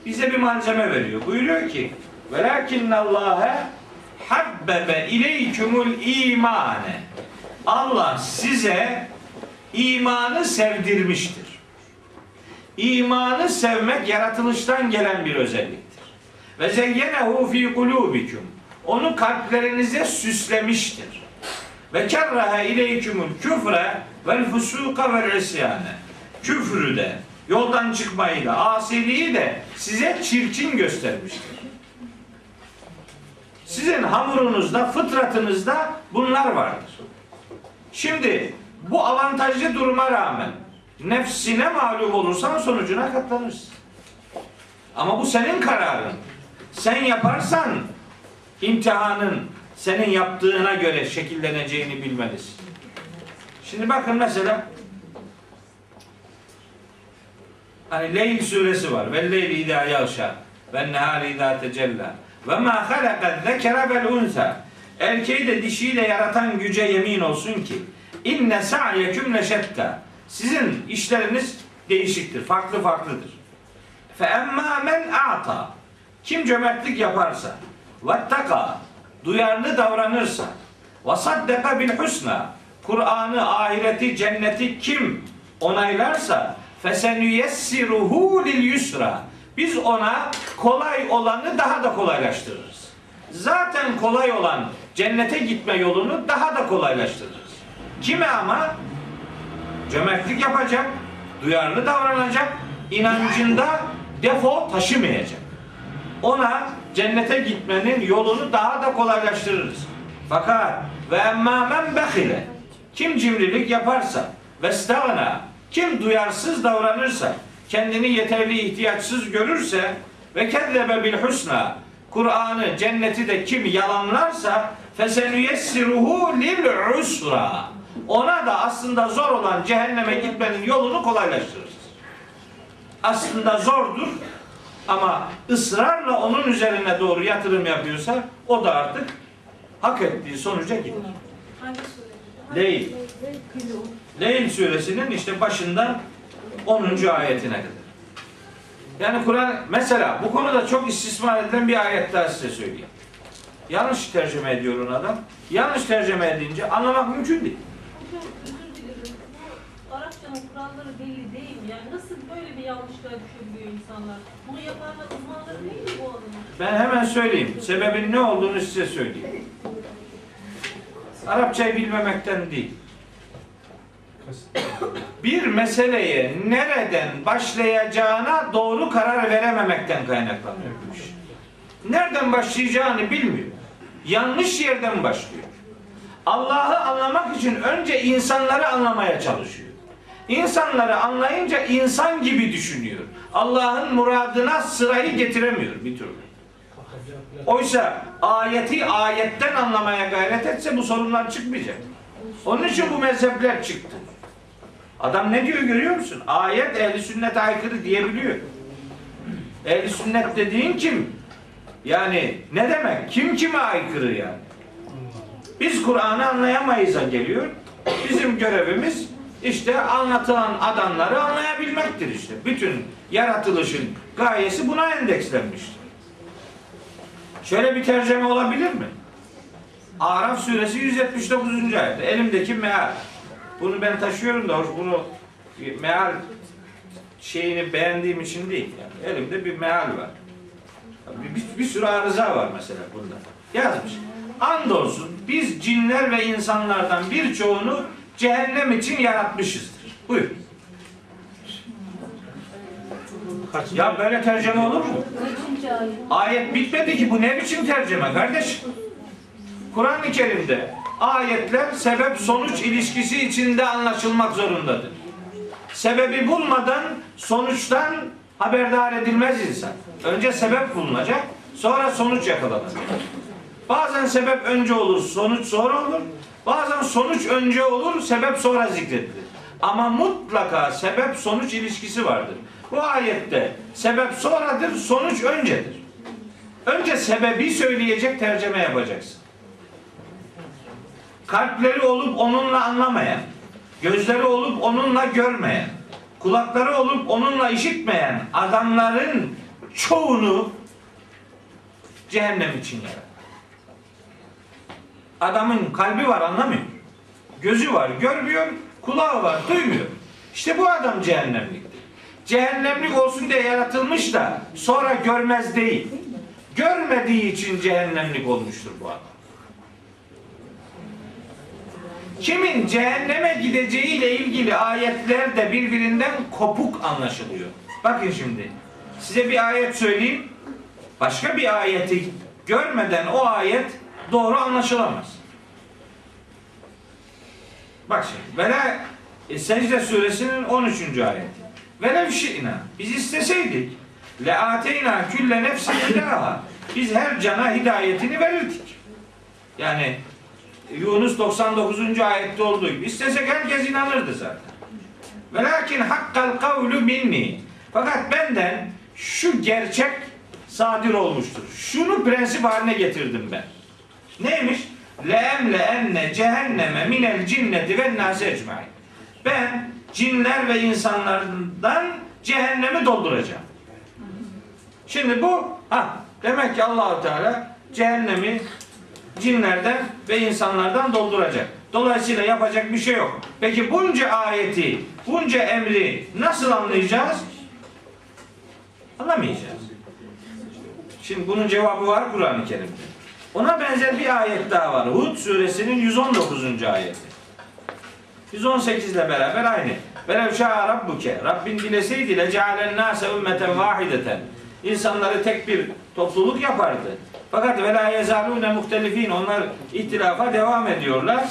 bize bir malzeme veriyor. Buyuruyor ki Velakinnallâhe habbebe ileykümül imane Allah size imanı sevdirmiştir. İmanı sevmek yaratılıştan gelen bir özelliktir. Ve zeyyenehu fi kulubikum. Onu kalplerinize süslemiştir. Ve kerraha ileykümül küfre vel fusuka vel isyane. Küfrü de, yoldan çıkmayı da, asiliği de size çirkin göstermiştir. Sizin hamurunuzda, fıtratınızda bunlar vardır. Şimdi bu avantajlı duruma rağmen nefsine mağlup olursan sonucuna katlanırsın. Ama bu senin kararın. Sen yaparsan imtihanın senin yaptığına göre şekilleneceğini bilmelisin. Şimdi bakın mesela hani Leyl suresi var. Ve leyli idâ yağşa ve nehâri idâ tecella ve mâ halakad zekere vel unsa erkeği de dişiyi de yaratan güce yemin olsun ki inne sa'yeküm leşetta sizin işleriniz değişiktir, farklı farklıdır. Fe emmâ men a'ta kim cömertlik yaparsa vettaka duyarlı davranırsa ve saddeka bil husna Kur'an'ı, ahireti, cenneti kim onaylarsa fesenüyessiruhu lil yusra biz ona kolay olanı daha da kolaylaştırırız. Zaten kolay olan cennete gitme yolunu daha da kolaylaştırırız. Kime ama? Cömertlik yapacak, duyarlı davranacak, inancında defo taşımayacak. Ona cennete gitmenin yolunu daha da kolaylaştırırız. Fakat ve emmâmen behile kim cimrilik yaparsa ve stagna kim duyarsız davranırsa kendini yeterli ihtiyaçsız görürse ve kezzebe bil husna Kur'an'ı cenneti de kim yalanlarsa fesenüyessiruhu lil usra ona da aslında zor olan cehenneme gitmenin yolunu kolaylaştırırız. Aslında zordur ama ısrarla onun üzerine doğru yatırım yapıyorsa o da artık hak ettiği sonuca gider. Leyl. Leyl suresinin işte başından 10. ayetine kadar. Yani Kur'an mesela bu konuda çok istismar edilen bir ayet daha size söyleyeyim. Yanlış tercüme ediyor onu adam. Yanlış tercüme edince anlamak mümkün değil. İşleme kuralları belli değil mi? Yani nasıl böyle bir yanlışlığa düşebiliyor insanlar? Bunu yapanlar uzmanları değil mi bu adamın? Ben hemen söyleyeyim. Sebebin ne olduğunu size söyleyeyim. Arapçayı bilmemekten değil. Bir meseleye nereden başlayacağına doğru karar verememekten kaynaklanıyor bu iş. Nereden başlayacağını bilmiyor. Yanlış yerden başlıyor. Allah'ı anlamak için önce insanları anlamaya çalışıyor. İnsanları anlayınca insan gibi düşünüyor. Allah'ın muradına sırayı getiremiyor bir türlü. Oysa ayeti ayetten anlamaya gayret etse bu sorunlar çıkmayacak. Onun için bu mezhepler çıktı. Adam ne diyor görüyor musun? Ayet ehli sünnete aykırı diyebiliyor. Ehli sünnet dediğin kim? Yani ne demek? Kim kime aykırı yani? Biz Kur'an'ı anlayamayız'a geliyor. Bizim görevimiz işte anlatılan adamları anlayabilmektir işte. Bütün yaratılışın gayesi buna endekslenmiştir. Şöyle bir tercüme olabilir mi? Araf suresi 179. ayet. Elimdeki meal. Bunu ben taşıyorum da bunu meal şeyini beğendiğim için değil. Yani elimde bir meal var. Bir, bir, bir sürü arıza var mesela bunda. Yazmış. Andolsun biz cinler ve insanlardan birçoğunu cehennem için yaratmışızdır. Buyur. Ya böyle tercüme olur mu? Ayet bitmedi ki bu ne biçim tercüme kardeş? Kur'an-ı Kerim'de ayetler sebep sonuç ilişkisi içinde anlaşılmak zorundadır. Sebebi bulmadan sonuçtan haberdar edilmez insan. Önce sebep bulunacak, sonra sonuç yakalanacak. Bazen sebep önce olur, sonuç sonra olur. Bazen sonuç önce olur, sebep sonra zikredilir. Ama mutlaka sebep sonuç ilişkisi vardır. Bu ayette sebep sonradır, sonuç öncedir. Önce sebebi söyleyecek tercüme yapacaksın. Kalpleri olup onunla anlamayan, gözleri olup onunla görmeyen, kulakları olup onunla işitmeyen adamların çoğunu cehennem için yarattı. Adamın kalbi var anlamıyor. Gözü var görmüyor, kulağı var duymuyor. İşte bu adam cehennemliktir. Cehennemlik olsun diye yaratılmış da sonra görmez değil. Görmediği için cehennemlik olmuştur bu adam. Kimin cehenneme gideceğiyle ilgili ayetler de birbirinden kopuk anlaşılıyor. Bakın şimdi size bir ayet söyleyeyim. Başka bir ayeti görmeden o ayet doğru anlaşılamaz. Bak şimdi. Vela e, Secde suresinin 13. ayeti. Velev şi'na. Biz isteseydik le ateyna külle nefsin hidaha. Biz her cana hidayetini verirdik. Yani Yunus 99. ayette olduğu gibi istesek herkes inanırdı zaten. Velakin hakkal kavlu minni. Fakat benden şu gerçek sadir olmuştur. Şunu prensip haline getirdim ben. Neymiş? Leemle enne cehenneme minel cinneti ve nasi ecmain. Ben cinler ve insanlardan cehennemi dolduracağım. Şimdi bu ha demek ki Allahu Teala cehennemi cinlerden ve insanlardan dolduracak. Dolayısıyla yapacak bir şey yok. Peki bunca ayeti, bunca emri nasıl anlayacağız? Anlamayacağız. Şimdi bunun cevabı var Kur'an-ı Kerim'de. Ona benzer bir ayet daha var. Hud suresinin 119. ayeti. 118 ile beraber aynı. Velev şa'a rabbuke. Rabbin dileseydi le cealen nase ümmeten vahideten. İnsanları tek bir topluluk yapardı. Fakat ve la yezalune. Onlar ihtilafa devam ediyorlar.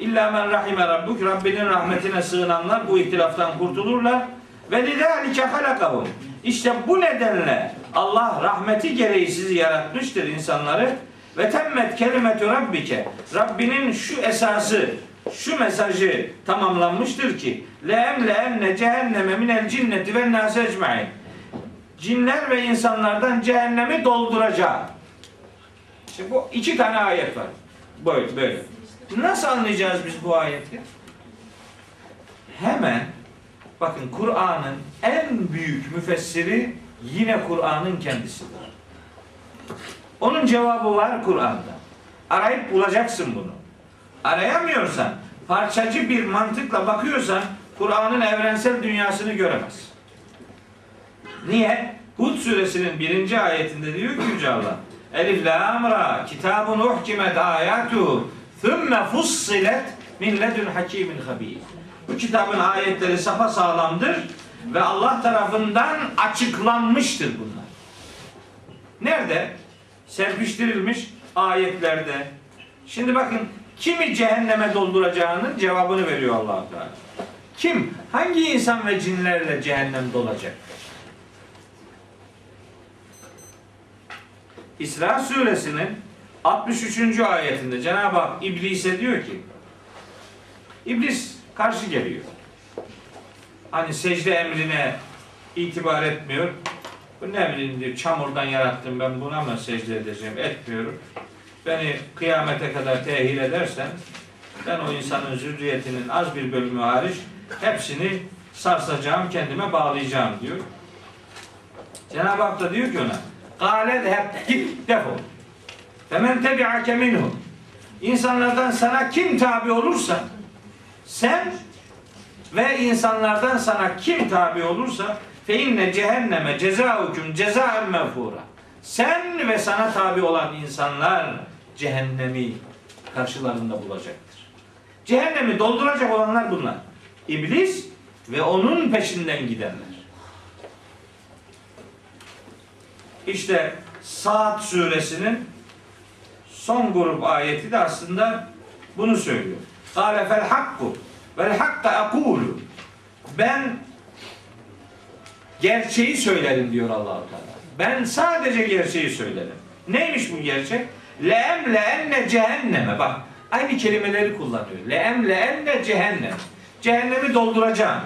İlla men rahime rabbuk. Rabbinin rahmetine sığınanlar bu ihtilaftan kurtulurlar. Ve lidâlike halakahum. İşte bu nedenle Allah rahmeti gereği sizi yaratmıştır insanları. Ve temmet kelimetü rabbike. Rabbinin şu esası, şu mesajı tamamlanmıştır ki le emle enne cehenneme minel cinneti ve nâse ecmain. Cinler ve insanlardan cehennemi dolduracak. İşte bu iki tane ayet var. Böyle, böyle. Nasıl anlayacağız biz bu ayeti? Hemen bakın Kur'an'ın en büyük müfessiri yine Kur'an'ın kendisidir. Onun cevabı var Kur'an'da. Arayıp bulacaksın bunu. Arayamıyorsan, parçacı bir mantıkla bakıyorsan Kur'an'ın evrensel dünyasını göremez. Niye? Hud suresinin birinci ayetinde diyor ki Yüce Allah. Elif lam ra kitabun uhkimet ayatu thumma fussilet min ledun hakimin habir. Bu kitabın ayetleri safa sağlamdır ve Allah tarafından açıklanmıştır bunlar. Nerede? Serpiştirilmiş ayetlerde. Şimdi bakın kimi cehenneme dolduracağının cevabını veriyor allah Teala. Kim? Hangi insan ve cinlerle cehennem dolacak? İsra suresinin 63. ayetinde Cenab-ı Hak İblis'e diyor ki İblis karşı geliyor. Hani secde emrine itibar etmiyor. Bu ne bileyim diyor, çamurdan yarattım ben buna mı secde edeceğim? Etmiyorum. Beni kıyamete kadar tehir edersen ben o insanın zürriyetinin az bir bölümü hariç hepsini sarsacağım, kendime bağlayacağım diyor. Cenab-ı Hak da diyor ki ona Kale hep git defol. Femen tebi'ake minhum. İnsanlardan sana kim tabi olursa sen ve insanlardan sana kim tabi olursa fe inne cehenneme cezaukum cezaen mevfura. Sen ve sana tabi olan insanlar cehennemi karşılarında bulacaktır. Cehennemi dolduracak olanlar bunlar. İblis ve onun peşinden gidenler. İşte Saat suresinin son grup ayeti de aslında bunu söylüyor. Kâle fel hakku vel hakka ekulu. Ben gerçeği söylerim diyor allah Teala. Ben sadece gerçeği söylerim. Neymiş bu gerçek? Leem leenne cehenneme. Bak aynı kelimeleri kullanıyor. Leem leenne cehennem. Cehennemi dolduracağım.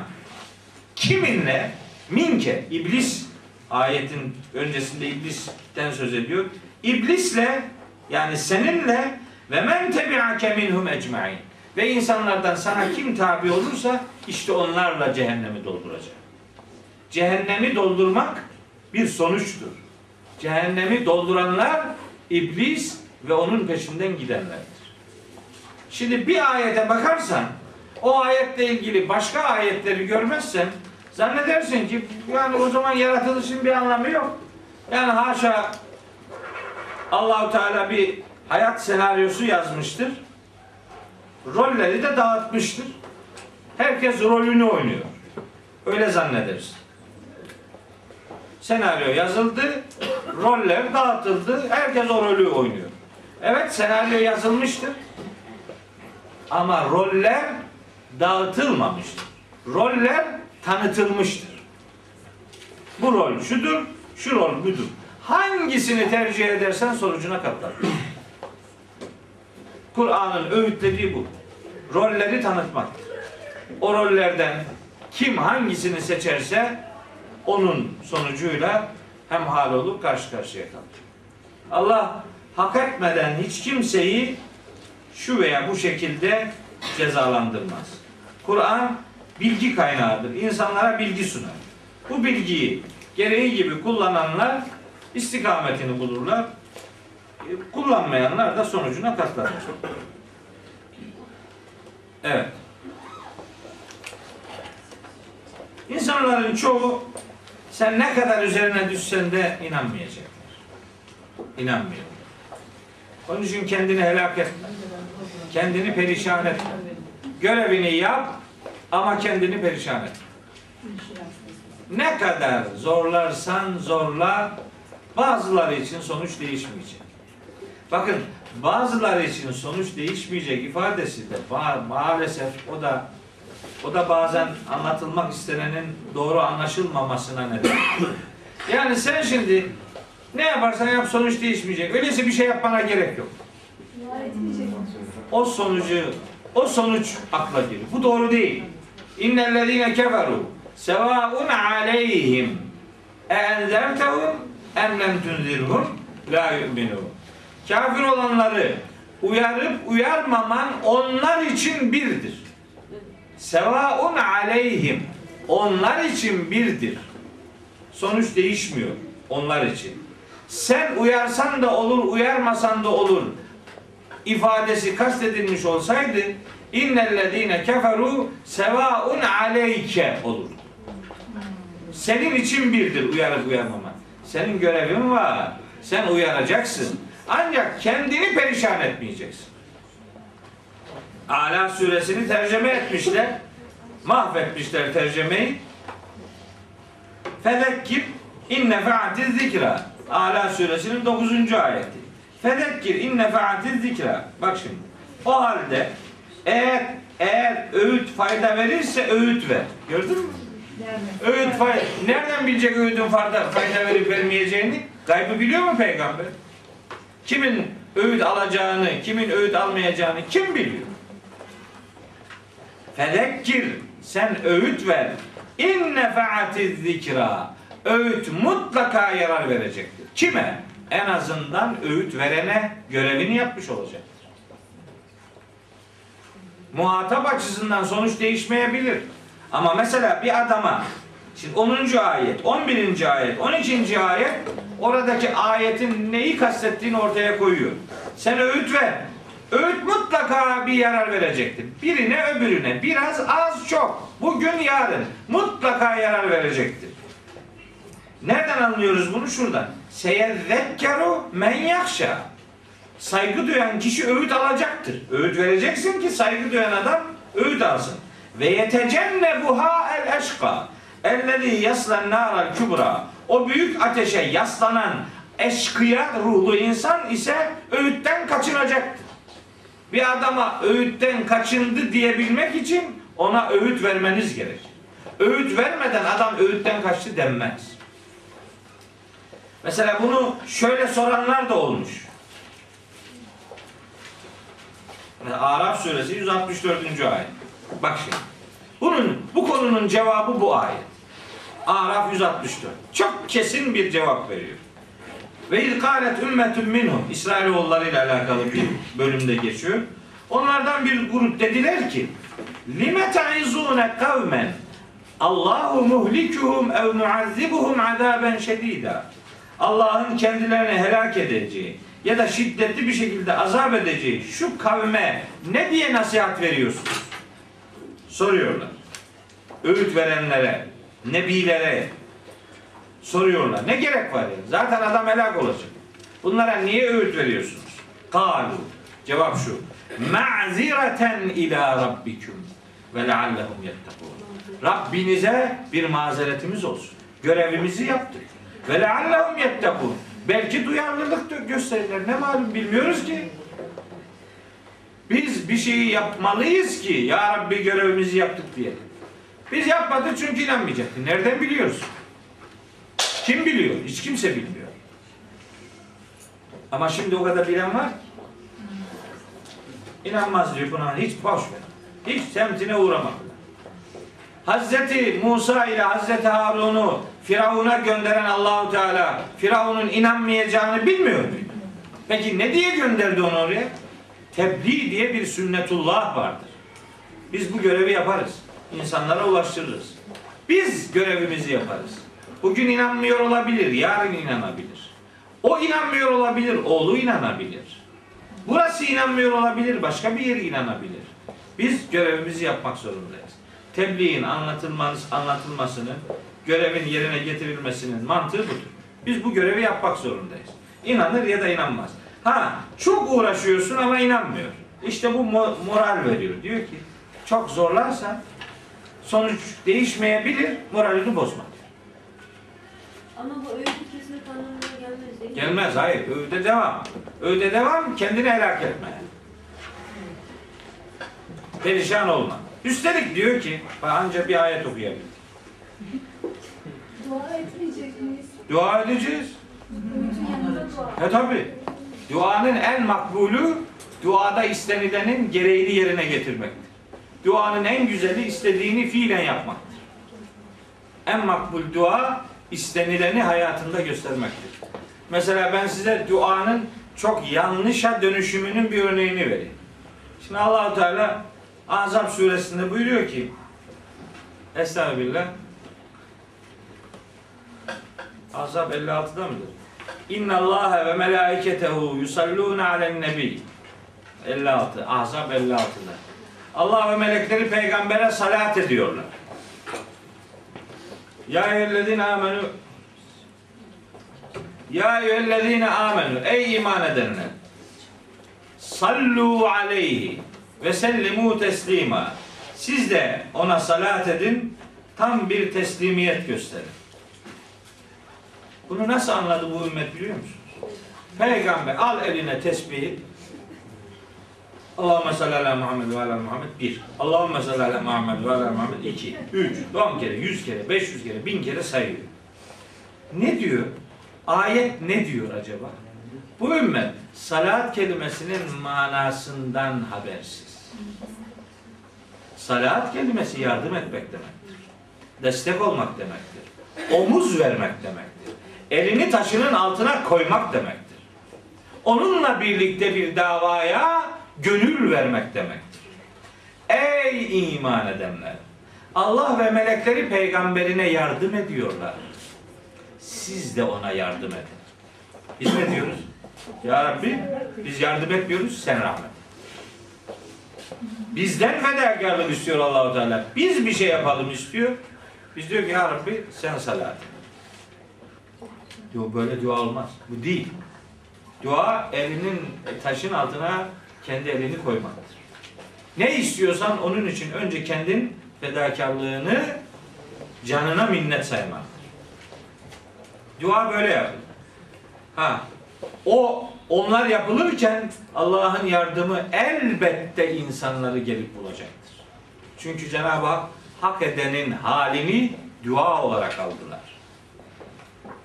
Kiminle? Minke. İblis ayetin öncesinde iblisten söz ediyor. İblisle yani seninle ve men tebi'ake minhum ecmaîn. Ve insanlardan sana kim tabi olursa işte onlarla cehennemi dolduracak. Cehennemi doldurmak bir sonuçtur. Cehennemi dolduranlar iblis ve onun peşinden gidenlerdir. Şimdi bir ayete bakarsan o ayetle ilgili başka ayetleri görmezsen zannedersin ki yani o zaman yaratılışın bir anlamı yok. Yani haşa Allahu Teala bir hayat senaryosu yazmıştır. Rolleri de dağıtmıştır. Herkes rolünü oynuyor. Öyle zannedersin. Senaryo yazıldı, roller dağıtıldı, herkes o rolü oynuyor. Evet senaryo yazılmıştır. Ama roller dağıtılmamıştır. Roller tanıtılmıştır. Bu rol şudur, şu rol budur. Hangisini tercih edersen sonucuna katlar. Kur'an'ın öğütlediği bu. Rolleri tanıtmaktır. O rollerden kim hangisini seçerse onun sonucuyla hemhal olup karşı karşıya kalır. Allah hak etmeden hiç kimseyi şu veya bu şekilde cezalandırmaz. Kur'an bilgi kaynağıdır. İnsanlara bilgi sunar. Bu bilgiyi gereği gibi kullananlar istikametini bulurlar. Kullanmayanlar da sonucuna katlanır. Evet. İnsanların çoğu sen ne kadar üzerine düşsen de inanmayacaklar. İnanmıyor. Onun için kendini helak etme. Kendini perişan etme. Görevini yap ama kendini perişan etme. Ne kadar zorlarsan zorla bazıları için sonuç değişmeyecek. Bakın bazıları için sonuç değişmeyecek ifadesi de ma- maalesef o da o da bazen anlatılmak istenenin doğru anlaşılmamasına neden. Yani sen şimdi ne yaparsan yap sonuç değişmeyecek. Öyleyse bir şey yapmana gerek yok. O sonucu o sonuç akla gelir. Bu doğru değil. İnnellezine keferu sevaun aleyhim enzertehum em tunzirhum la yu'minun. Kafir olanları uyarıp uyarmaman onlar için birdir. Sevaun aleyhim. Onlar için birdir. Sonuç değişmiyor onlar için. Sen uyarsan da olur, uyarmasan da olur ifadesi kastedilmiş olsaydı İnnellezîne keferu sevaun aleyke olur. Senin için birdir uyarıp uyarmaman. Senin görevin var. Sen uyaracaksın. Ancak kendini perişan etmeyeceksin. Ala suresini tercüme etmişler. Mahvetmişler tercümeyi. Fezekkir in nefa'atiz zikra. Ala suresinin 9. ayeti. Fezekkir in nefa'atiz zikra. Bak şimdi. O halde eğer eğer öğüt fayda verirse öğüt ver. Gördün mü? Yani. Öğüt fayda. Nereden bilecek öğüdün fayda, fayda verip vermeyeceğini? Kaybı biliyor mu peygamber? Kimin öğüt alacağını, kimin öğüt almayacağını kim biliyor? Fezekkir sen öğüt ver. İn nefaatiz zikra. Öğüt mutlaka yarar verecektir. Kime? En azından öğüt verene görevini yapmış olacaktır. Muhatap açısından sonuç değişmeyebilir. Ama mesela bir adama Şimdi 10. ayet, 11. ayet, 12. ayet oradaki ayetin neyi kastettiğini ortaya koyuyor. Sen öğüt ver. Öğüt mutlaka bir yarar verecektir. Birine öbürüne biraz az çok. Bugün yarın mutlaka yarar verecektir. Nereden anlıyoruz bunu? Şuradan. Seyezzekkeru men yakşa. Saygı duyan kişi öğüt alacaktır. Öğüt vereceksin ki saygı duyan adam öğüt alsın. Ve yetecennebuha el eşka. Ellezî yaslen nâral kübra. O büyük ateşe yaslanan eşkıya ruhlu insan ise öğütten kaçınacaktır. Bir adama öğütten kaçındı diyebilmek için ona öğüt vermeniz gerekir. Öğüt vermeden adam öğütten kaçtı denmez. Mesela bunu şöyle soranlar da olmuş. Araf suresi 164. ayet. Bak şimdi. Bunun bu konunun cevabı bu ayet. Araf 164. Çok kesin bir cevap veriyor. Ve izkalet ümmetun minhum İsrailoğulları ile alakalı bir bölümde geçiyor. Onlardan bir grup dediler ki lime ta'izune kavmen Allahu muhlikuhum ev muazzibuhum azaben şedida. Allah'ın kendilerini helak edeceği ya da şiddetli bir şekilde azap edeceği şu kavme ne diye nasihat veriyorsunuz? Soruyorlar. Öğüt verenlere, nebilere soruyorlar. Ne gerek var yani? Zaten adam helak olacak. Bunlara niye öğüt veriyorsunuz? Kalu. Cevap şu. Ma'zireten ila rabbikum ve leallehum yettekûn. Rabbinize bir mazeretimiz olsun. Görevimizi yaptık. Ve leallehum yettekûn. Belki duyarlılık gösterirler. Ne malum bilmiyoruz ki. Biz bir şeyi yapmalıyız ki ya Rabbi görevimizi yaptık diye. Biz yapmadık çünkü inanmayacaktı. Nereden biliyoruz? Kim biliyor? Hiç kimse bilmiyor. Ama şimdi o kadar bilen var ki. İnanmaz diyor buna. Hiç boş ver. Hiç semtine uğramadılar. Hazreti Musa ile Hazreti Harun'u Firavun'a gönderen Allahu Teala Firavun'un inanmayacağını bilmiyor muydu? Peki ne diye gönderdi onu oraya? Tebliğ diye bir sünnetullah vardır. Biz bu görevi yaparız. İnsanlara ulaştırırız. Biz görevimizi yaparız. Bugün inanmıyor olabilir, yarın inanabilir. O inanmıyor olabilir, oğlu inanabilir. Burası inanmıyor olabilir, başka bir yeri inanabilir. Biz görevimizi yapmak zorundayız. Tebliğin anlatılması, anlatılmasının, görevin yerine getirilmesinin mantığı budur. Biz bu görevi yapmak zorundayız. İnanır ya da inanmaz. Ha, çok uğraşıyorsun ama inanmıyor. İşte bu mo- moral veriyor. Diyor ki, çok zorlarsan sonuç değişmeyebilir, moralini bozma. Ama bu öğütü kesmek anlamına gelmez değil mi? Gelmez, hayır. Öğüde devam. Öğüde devam, kendini helak etme. Perişan olma. Üstelik diyor ki, bak anca bir ayet okuyabilir. Dua etmeyecek miyiz? Dua edeceğiz. Bütün yanında dua. E tabi. Duanın en makbulü duada istenilenin gereğini yerine getirmektir. Duanın en güzeli istediğini fiilen yapmaktır. En makbul dua istenileni hayatında göstermektir. Mesela ben size duanın çok yanlışa dönüşümünün bir örneğini vereyim. Şimdi Allahu Teala Azap suresinde buyuruyor ki Estağfirullah Azap 56'da mıdır? İnna Allah ve melaiketehu yusalluna alen nebi. 56. Ahzab 56'da. Allah ve melekleri peygambere salat ediyorlar. Ya eyyühellezine amenu Ya eyyühellezine amenu Ey iman edenler Sallu aleyhi ve sellimu teslima Siz de ona salat edin tam bir teslimiyet gösterin. Bunu nasıl anladı bu ümmet biliyor musunuz? Peygamber al eline tesbihi Allahümme salli ala Muhammed ve ala Muhammed bir. Allahümme salli ala Muhammed ve ala Muhammed iki. Üç. On kere, yüz kere, beş yüz kere, bin kere sayıyor. Ne diyor? Ayet ne diyor acaba? Bu ümmet salat kelimesinin manasından habersiz. Salat kelimesi yardım etmek demektir. Destek olmak demektir. Omuz vermek demektir. Elini taşının altına koymak demektir. Onunla birlikte bir davaya gönül vermek demektir. Ey iman edenler! Allah ve melekleri peygamberine yardım ediyorlar. Siz de ona yardım edin. Biz ne diyoruz? Ya Rabbi biz yardım etmiyoruz sen rahmet. Bizden fedakarlık istiyor Allahu Teala. Biz bir şey yapalım istiyor. Biz diyor ki ya Rabbi sen salat. et." Diyor böyle dua olmaz. Bu değil. Dua elinin taşın altına kendi elini koymaktır. Ne istiyorsan onun için önce kendin fedakarlığını canına minnet saymaktır. Dua böyle yapılır. Ha, o onlar yapılırken Allah'ın yardımı elbette insanları gelip bulacaktır. Çünkü Cenab-ı Hak hak edenin halini dua olarak aldılar.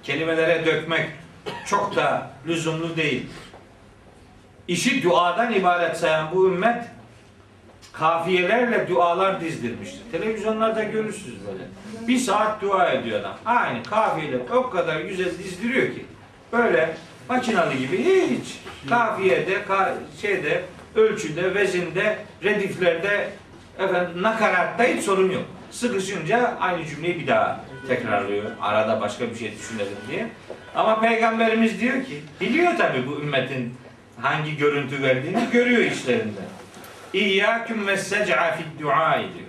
Kelimelere dökmek çok da lüzumlu değil. İşi duadan ibaret sayan bu ümmet kafiyelerle dualar dizdirmiştir. Televizyonlarda görürsünüz böyle. Bir saat dua ediyor adam. Aynı kafiyeler o kadar güzel dizdiriyor ki. Böyle makinalı gibi hiç kafiyede, ka- şeyde, ölçüde, vezinde, rediflerde, efendim nakaratta hiç sorun yok. Sıkışınca aynı cümleyi bir daha tekrarlıyor. Arada başka bir şey düşünelim diye. Ama peygamberimiz diyor ki, biliyor tabi bu ümmetin hangi görüntü verdiğini görüyor işlerinde. İyyâküm ve sec'a fid du'a diyor.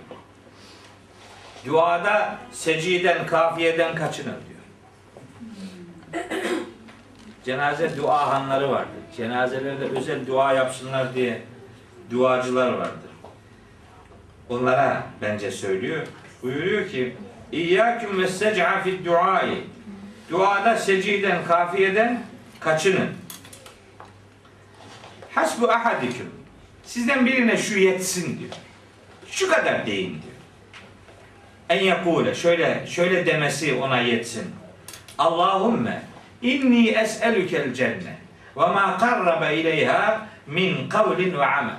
Duada seciden, kafiyeden kaçının diyor. Cenaze dua hanları vardır. Cenazelerde özel dua yapsınlar diye duacılar vardır. Onlara bence söylüyor. Buyuruyor ki İyyâküm ve sec'a fid du'ai Duada seciden, kafiyeden kaçının. Hasbu ahadikum Sizden birine şu yetsin diyor. Şu kadar deyin diyor. En yakule şöyle şöyle demesi ona yetsin. Allahümme inni es'elükel cennet ve ma karrabe ileyha min kavlin ve amel.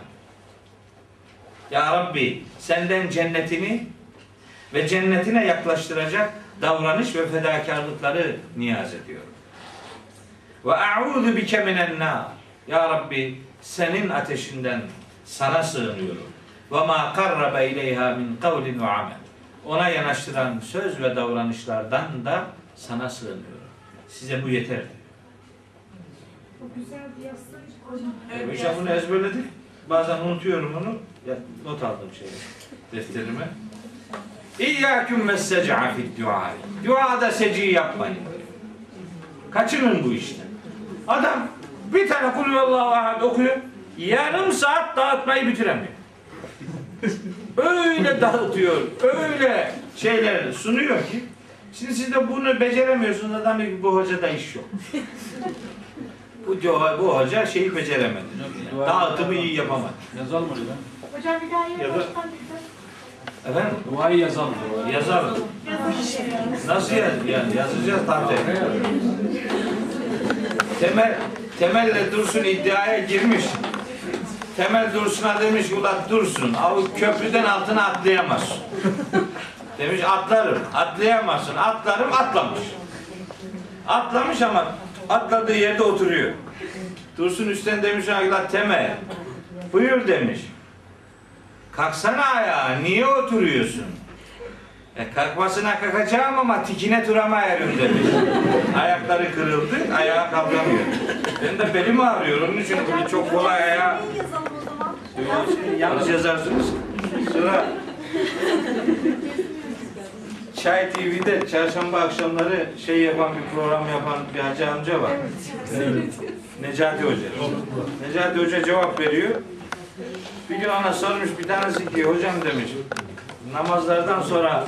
Ya Rabbi senden cennetini ve cennetine yaklaştıracak davranış ve fedakarlıkları niyaz ediyorum. Ve a'udhu bike minen nar. Ya Rabbi senin ateşinden sana sığınıyorum. Ve ma karrabe ileyha min kavlin ve amel. Ona yanaştıran söz ve davranışlardan da sana sığınıyorum. Size bu yeter diyor. Çok güzel bir yazsın. Evet, Hocam bunu ezberledik. Bazen unutuyorum onu. Ya, not aldım şeyi defterime. İyyâküm ve sec'a fid du'a. Duada seci yapmayın. Kaçının bu işten. Adam bir tane kul vallahu ahad okuyor. Yarım saat dağıtmayı bitiremiyor. öyle dağıtıyor. Öyle şeyler sunuyor ki. Şimdi siz de bunu beceremiyorsunuz. Adam ki bu hocada iş yok. bu, bu hoca şeyi beceremedi. Dağıtımı iyi yapamadı. Yazalım oraya. Hocam bir daha yere Ya da- baştan lütfen. Efendim? Duayı yazalım. Yazalım. Nasıl yaz? Yani yazacağız tabii. Temel Temel'le Dursun iddiaya girmiş. Temel Dursun'a demiş ulan Dursun av köprüden altına atlayamaz. demiş atlarım. Atlayamazsın. Atlarım atlamış. Atlamış ama atladığı yerde oturuyor. Dursun üstten demiş ulan Temel buyur demiş. Kalksana ayağa niye oturuyorsun? E, kalkmasına kalkacağım ama tikine duramayarım demiş. Ayakları kırıldı, ayağa kalkamıyor. Ben de belim ağrıyor, onun için böyle çok kolay ayağa yanlış yazarsınız. Sonra Çay TV'de çarşamba akşamları şey yapan bir program yapan bir hacı amca var. Necati Hoca. Necati Hoca cevap veriyor. Bir gün ona sormuş bir tanesi ki hocam demiş namazlardan sonra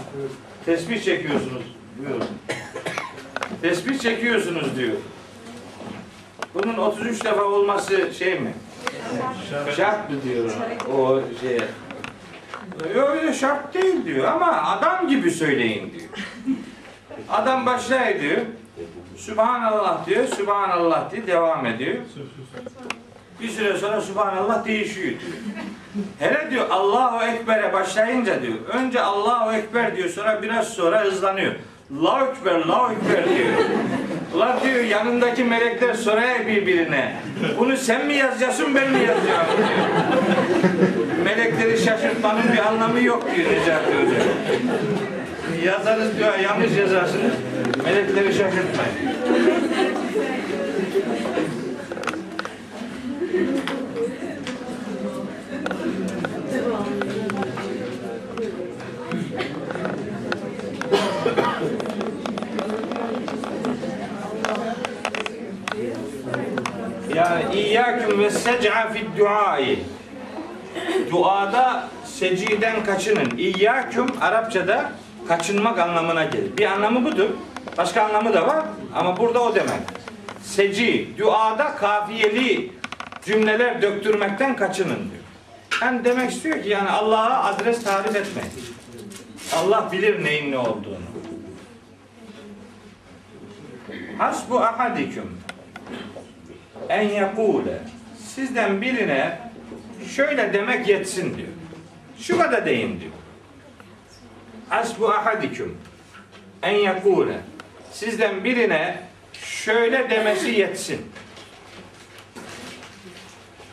tesbih çekiyorsunuz diyor. Tesbih çekiyorsunuz diyor. Bunun 33 defa olması şey mi? Şart mı diyor o şeye. Yok şart değil diyor ama adam gibi söyleyin diyor. Adam başlıyor diyor. Sübhanallah diyor, Sübhanallah diye devam ediyor. Bir süre sonra Sübhanallah değişiyor diyor. Hele diyor Allahu Ekber'e başlayınca diyor. Önce Allahu Ekber diyor sonra biraz sonra hızlanıyor. Allahu Ekber, Allahu Ekber diyor. Ulan diyor yanındaki melekler soruyor birbirine. Bunu sen mi yazacaksın ben mi yazacağım diyor. Melekleri şaşırtmanın bir anlamı yok diyor Necati Hoca. Yazarız diyor yanlış yazarsınız. Melekleri şaşırtmayın. Yani İyyâküm ve sec'a fid duai. Duada seciden kaçının. İyyâküm Arapçada kaçınmak anlamına gelir. Bir anlamı budur. Başka anlamı da var ama burada o demek. Seci, duada kafiyeli cümleler döktürmekten kaçının diyor. Yani demek istiyor ki yani Allah'a adres tarif etmeyin. Allah bilir neyin ne olduğunu. Hasbu ahadikum en yekule sizden birine şöyle demek yetsin diyor. Şu kadar deyin diyor. Hasbu ahadikum en yekule sizden birine şöyle demesi yetsin.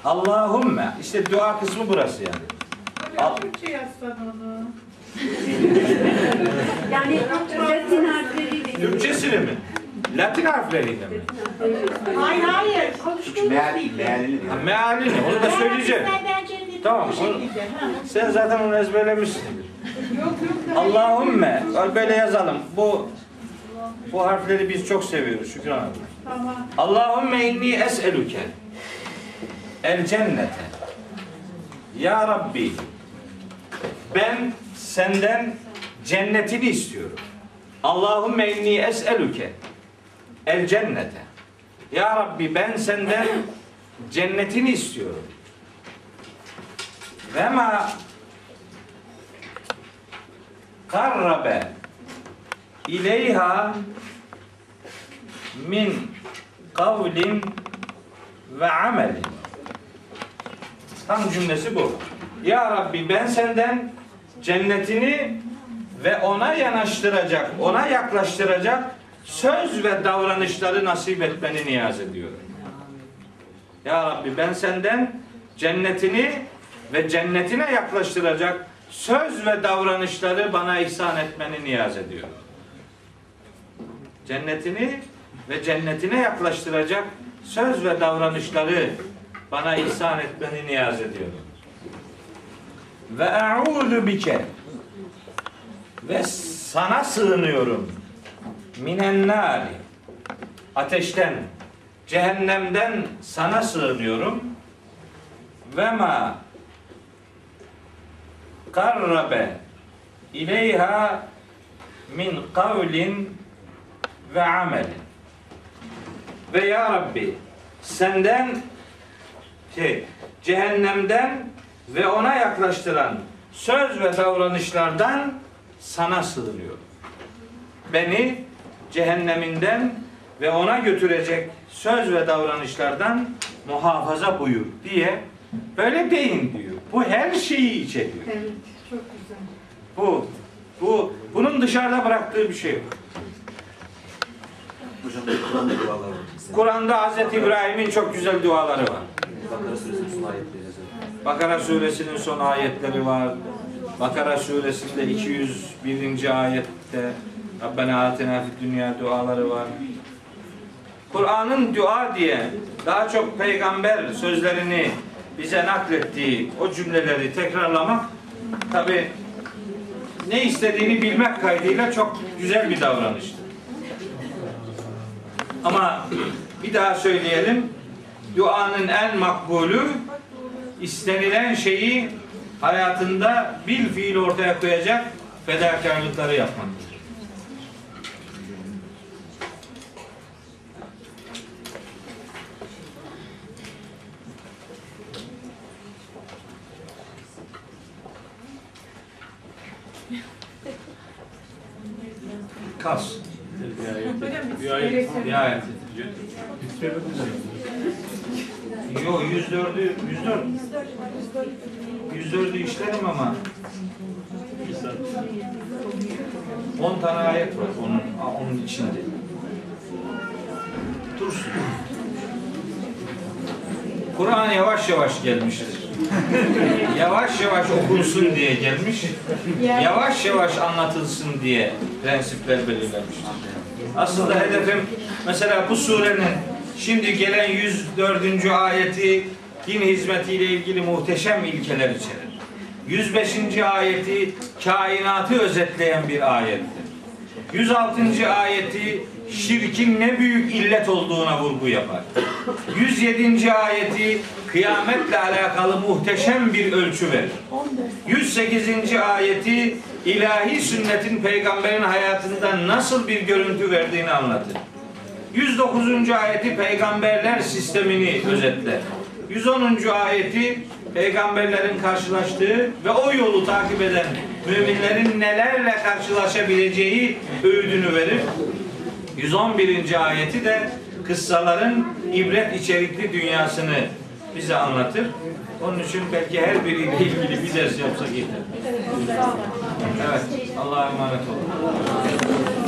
Allahümme işte dua kısmı burası yani. Böyle Türkçe yazsan onu. Yani Latin harfleriyle. Türkçesini mi? Latin harfleriyle mi? Hayır hayır. Konuştuğumuz değil. Ha, Mealini onu da söyleyeceğim. Tamam, Tamam. onu- Sen zaten onu ezberlemişsindir. Yok Allahümme böyle yazalım. Bu bu harfleri biz çok seviyoruz Şükran abi. Tamam. Allahümme inni es'eluke el cennete Ya Rabbi ben senden cennetini istiyorum. Allahümme inni es'eluke el cennete Ya Rabbi ben senden cennetini istiyorum. Ve ma karrabe ileyha min kavlin ve amelin. Tam cümlesi bu. Ya Rabbi ben senden cennetini ve ona yanaştıracak, ona yaklaştıracak söz ve davranışları nasip etmeni niyaz ediyorum. Ya Rabbi ben senden cennetini ve cennetine yaklaştıracak söz ve davranışları bana ihsan etmeni niyaz ediyorum. Cennetini ve cennetine yaklaştıracak söz ve davranışları bana ihsan etmeni niyaz ediyorum. Ve e'udu bike ve sana sığınıyorum minen nari. Ateşten cehennemden sana sığınıyorum. Ve ma karrabe ileyha min kavlin ve amelin. Ve ya Rabbi senden şey cehennemden ve ona yaklaştıran söz ve davranışlardan sana sığınıyorum. Beni cehenneminden ve ona götürecek söz ve davranışlardan muhafaza buyur diye böyle deyin diyor. Bu her şeyi içeriyor. Evet. Çok güzel. Bu bu bunun dışarıda bıraktığı bir şey yok. Hocam Kur'an'da dualar var. Mesela Kur'an'da Hz. İbrahim'in çok güzel duaları var. Bakara suresinin son ayetleri. Bakara suresinin son ayetleri var. Bakara suresinde 201. ayette Rabbena atina fid dünya duaları var. Kur'an'ın dua diye daha çok peygamber sözlerini bize naklettiği o cümleleri tekrarlamak Tabi ne istediğini bilmek kaydıyla çok güzel bir davranıştır. Ama bir daha söyleyelim. Duanın en makbulü istenilen şeyi hayatında bil fiil ortaya koyacak fedakarlıkları yapmaktır. Kas. Bir ayet Bir ayet. Yo 104'ü 104 104'ü işlerim ama 10 tane ayet var onun onun içinde. Dursun. Kur'an yavaş yavaş gelmiştir. yavaş yavaş okunsun diye gelmiş. Yavaş yavaş anlatılsın diye prensipler belirlenmiştir. Aslında hedefim mesela bu surenin şimdi gelen 104. ayeti din hizmetiyle ilgili muhteşem ilkeler içerir. 105. ayeti kainatı özetleyen bir ayettir. 106. ayeti şirkin ne büyük illet olduğuna vurgu yapar. 107. ayeti kıyametle alakalı muhteşem bir ölçü verir. 108. ayeti ilahi sünnetin peygamberin hayatında nasıl bir görüntü verdiğini anlatır. 109. ayeti peygamberler sistemini özetler. 110. ayeti peygamberlerin karşılaştığı ve o yolu takip eden müminlerin nelerle karşılaşabileceği öğüdünü verir. 111. ayeti de kıssaların ibret içerikli dünyasını bize anlatır. Onun için belki her biriyle ilgili bir ders yapsak yeter. Evet. Allah'a emanet olun.